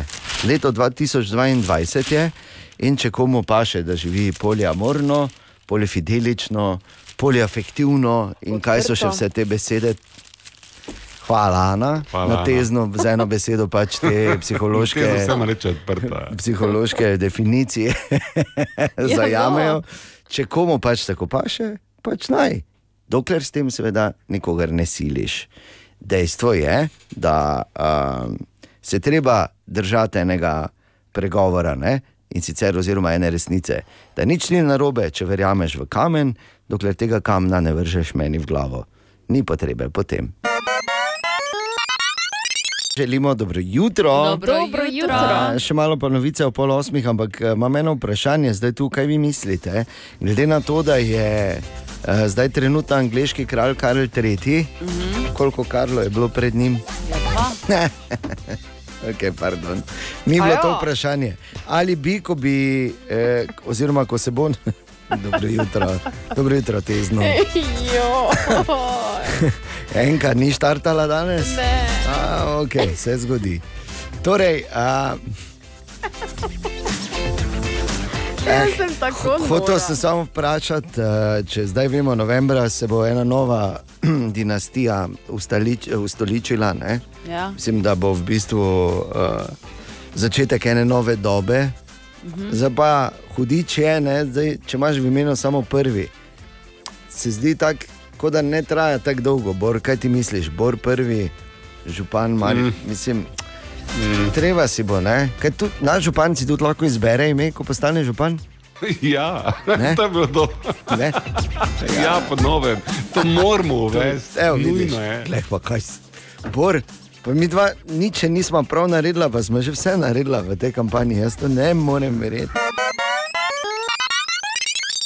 Leto 2022 je in če komu paše, da živi poliamorno, polifidelično, poliafektivno in kaj so še Odprto. vse te besede. Hvala, Ana. Hvala, Na tezno, z eno besedo pač te psihološke. Reče. Psihološke definicije zajamejo. Če komu pač tako paše, pač naj. Dokler s tem, seveda, nikogar ne siliš. Dejstvo je, da um, se treba držati enega pregovora, ne? in sicer oziroma ene resnice. Da nič ni narobe, če verjameš v kamen, dokler tega kamna ne vržeš meni v glavo. Ni potrebe potem. Želimo dobro jutro. Dobro, Dobro jutro. A, Še malo pa novice o pol osmih, ampak eh, imam eno vprašanje, zdaj tu, kaj vi mislite? Glede na to, da je zdaj trenutno angliški kralj Karl III., mm -hmm. koliko Karlo je bilo pred njim? Okay, pardon. Ni bilo to vprašanje. Ali bi, ko bi, eh, oziroma ko se bo. Dobro jutro, dobro jutro, tezno. Jo. Enka ni štartala danes? Ne. A, ok, se zgodi. Torej, a, Jaz sem tako hotel nora. sem samo vprašati, eh, če zdaj vemo, novembra se bo ena nova dinastija ustalič, ustoličila. Ne? Ja. Mislim, da bo v bistvu uh, začetek ene nove dobe. Mhm. Zdaj pa hudič je, ne, zdaj, če imaš v imenu samo prvi. Se zdi tako, kot da ne traja tako dolgo. Bor, kaj ti misliš, Bor prvi, župan Mari? Mm. Mislim, mm. treba si bo, ne? Kaj tu, naš župan si tudi lahko izbere ime, ko postane župan? Ja, Ne? to je bilo dobro. Ja, po novem. To moramo uvesti. Evo, Nujno je. glej, pa kaj si. Bor, pa mi dva nič nismo prav naredila, pa smo že vse naredila v tej kampanji. Jaz to ne morem verjeti.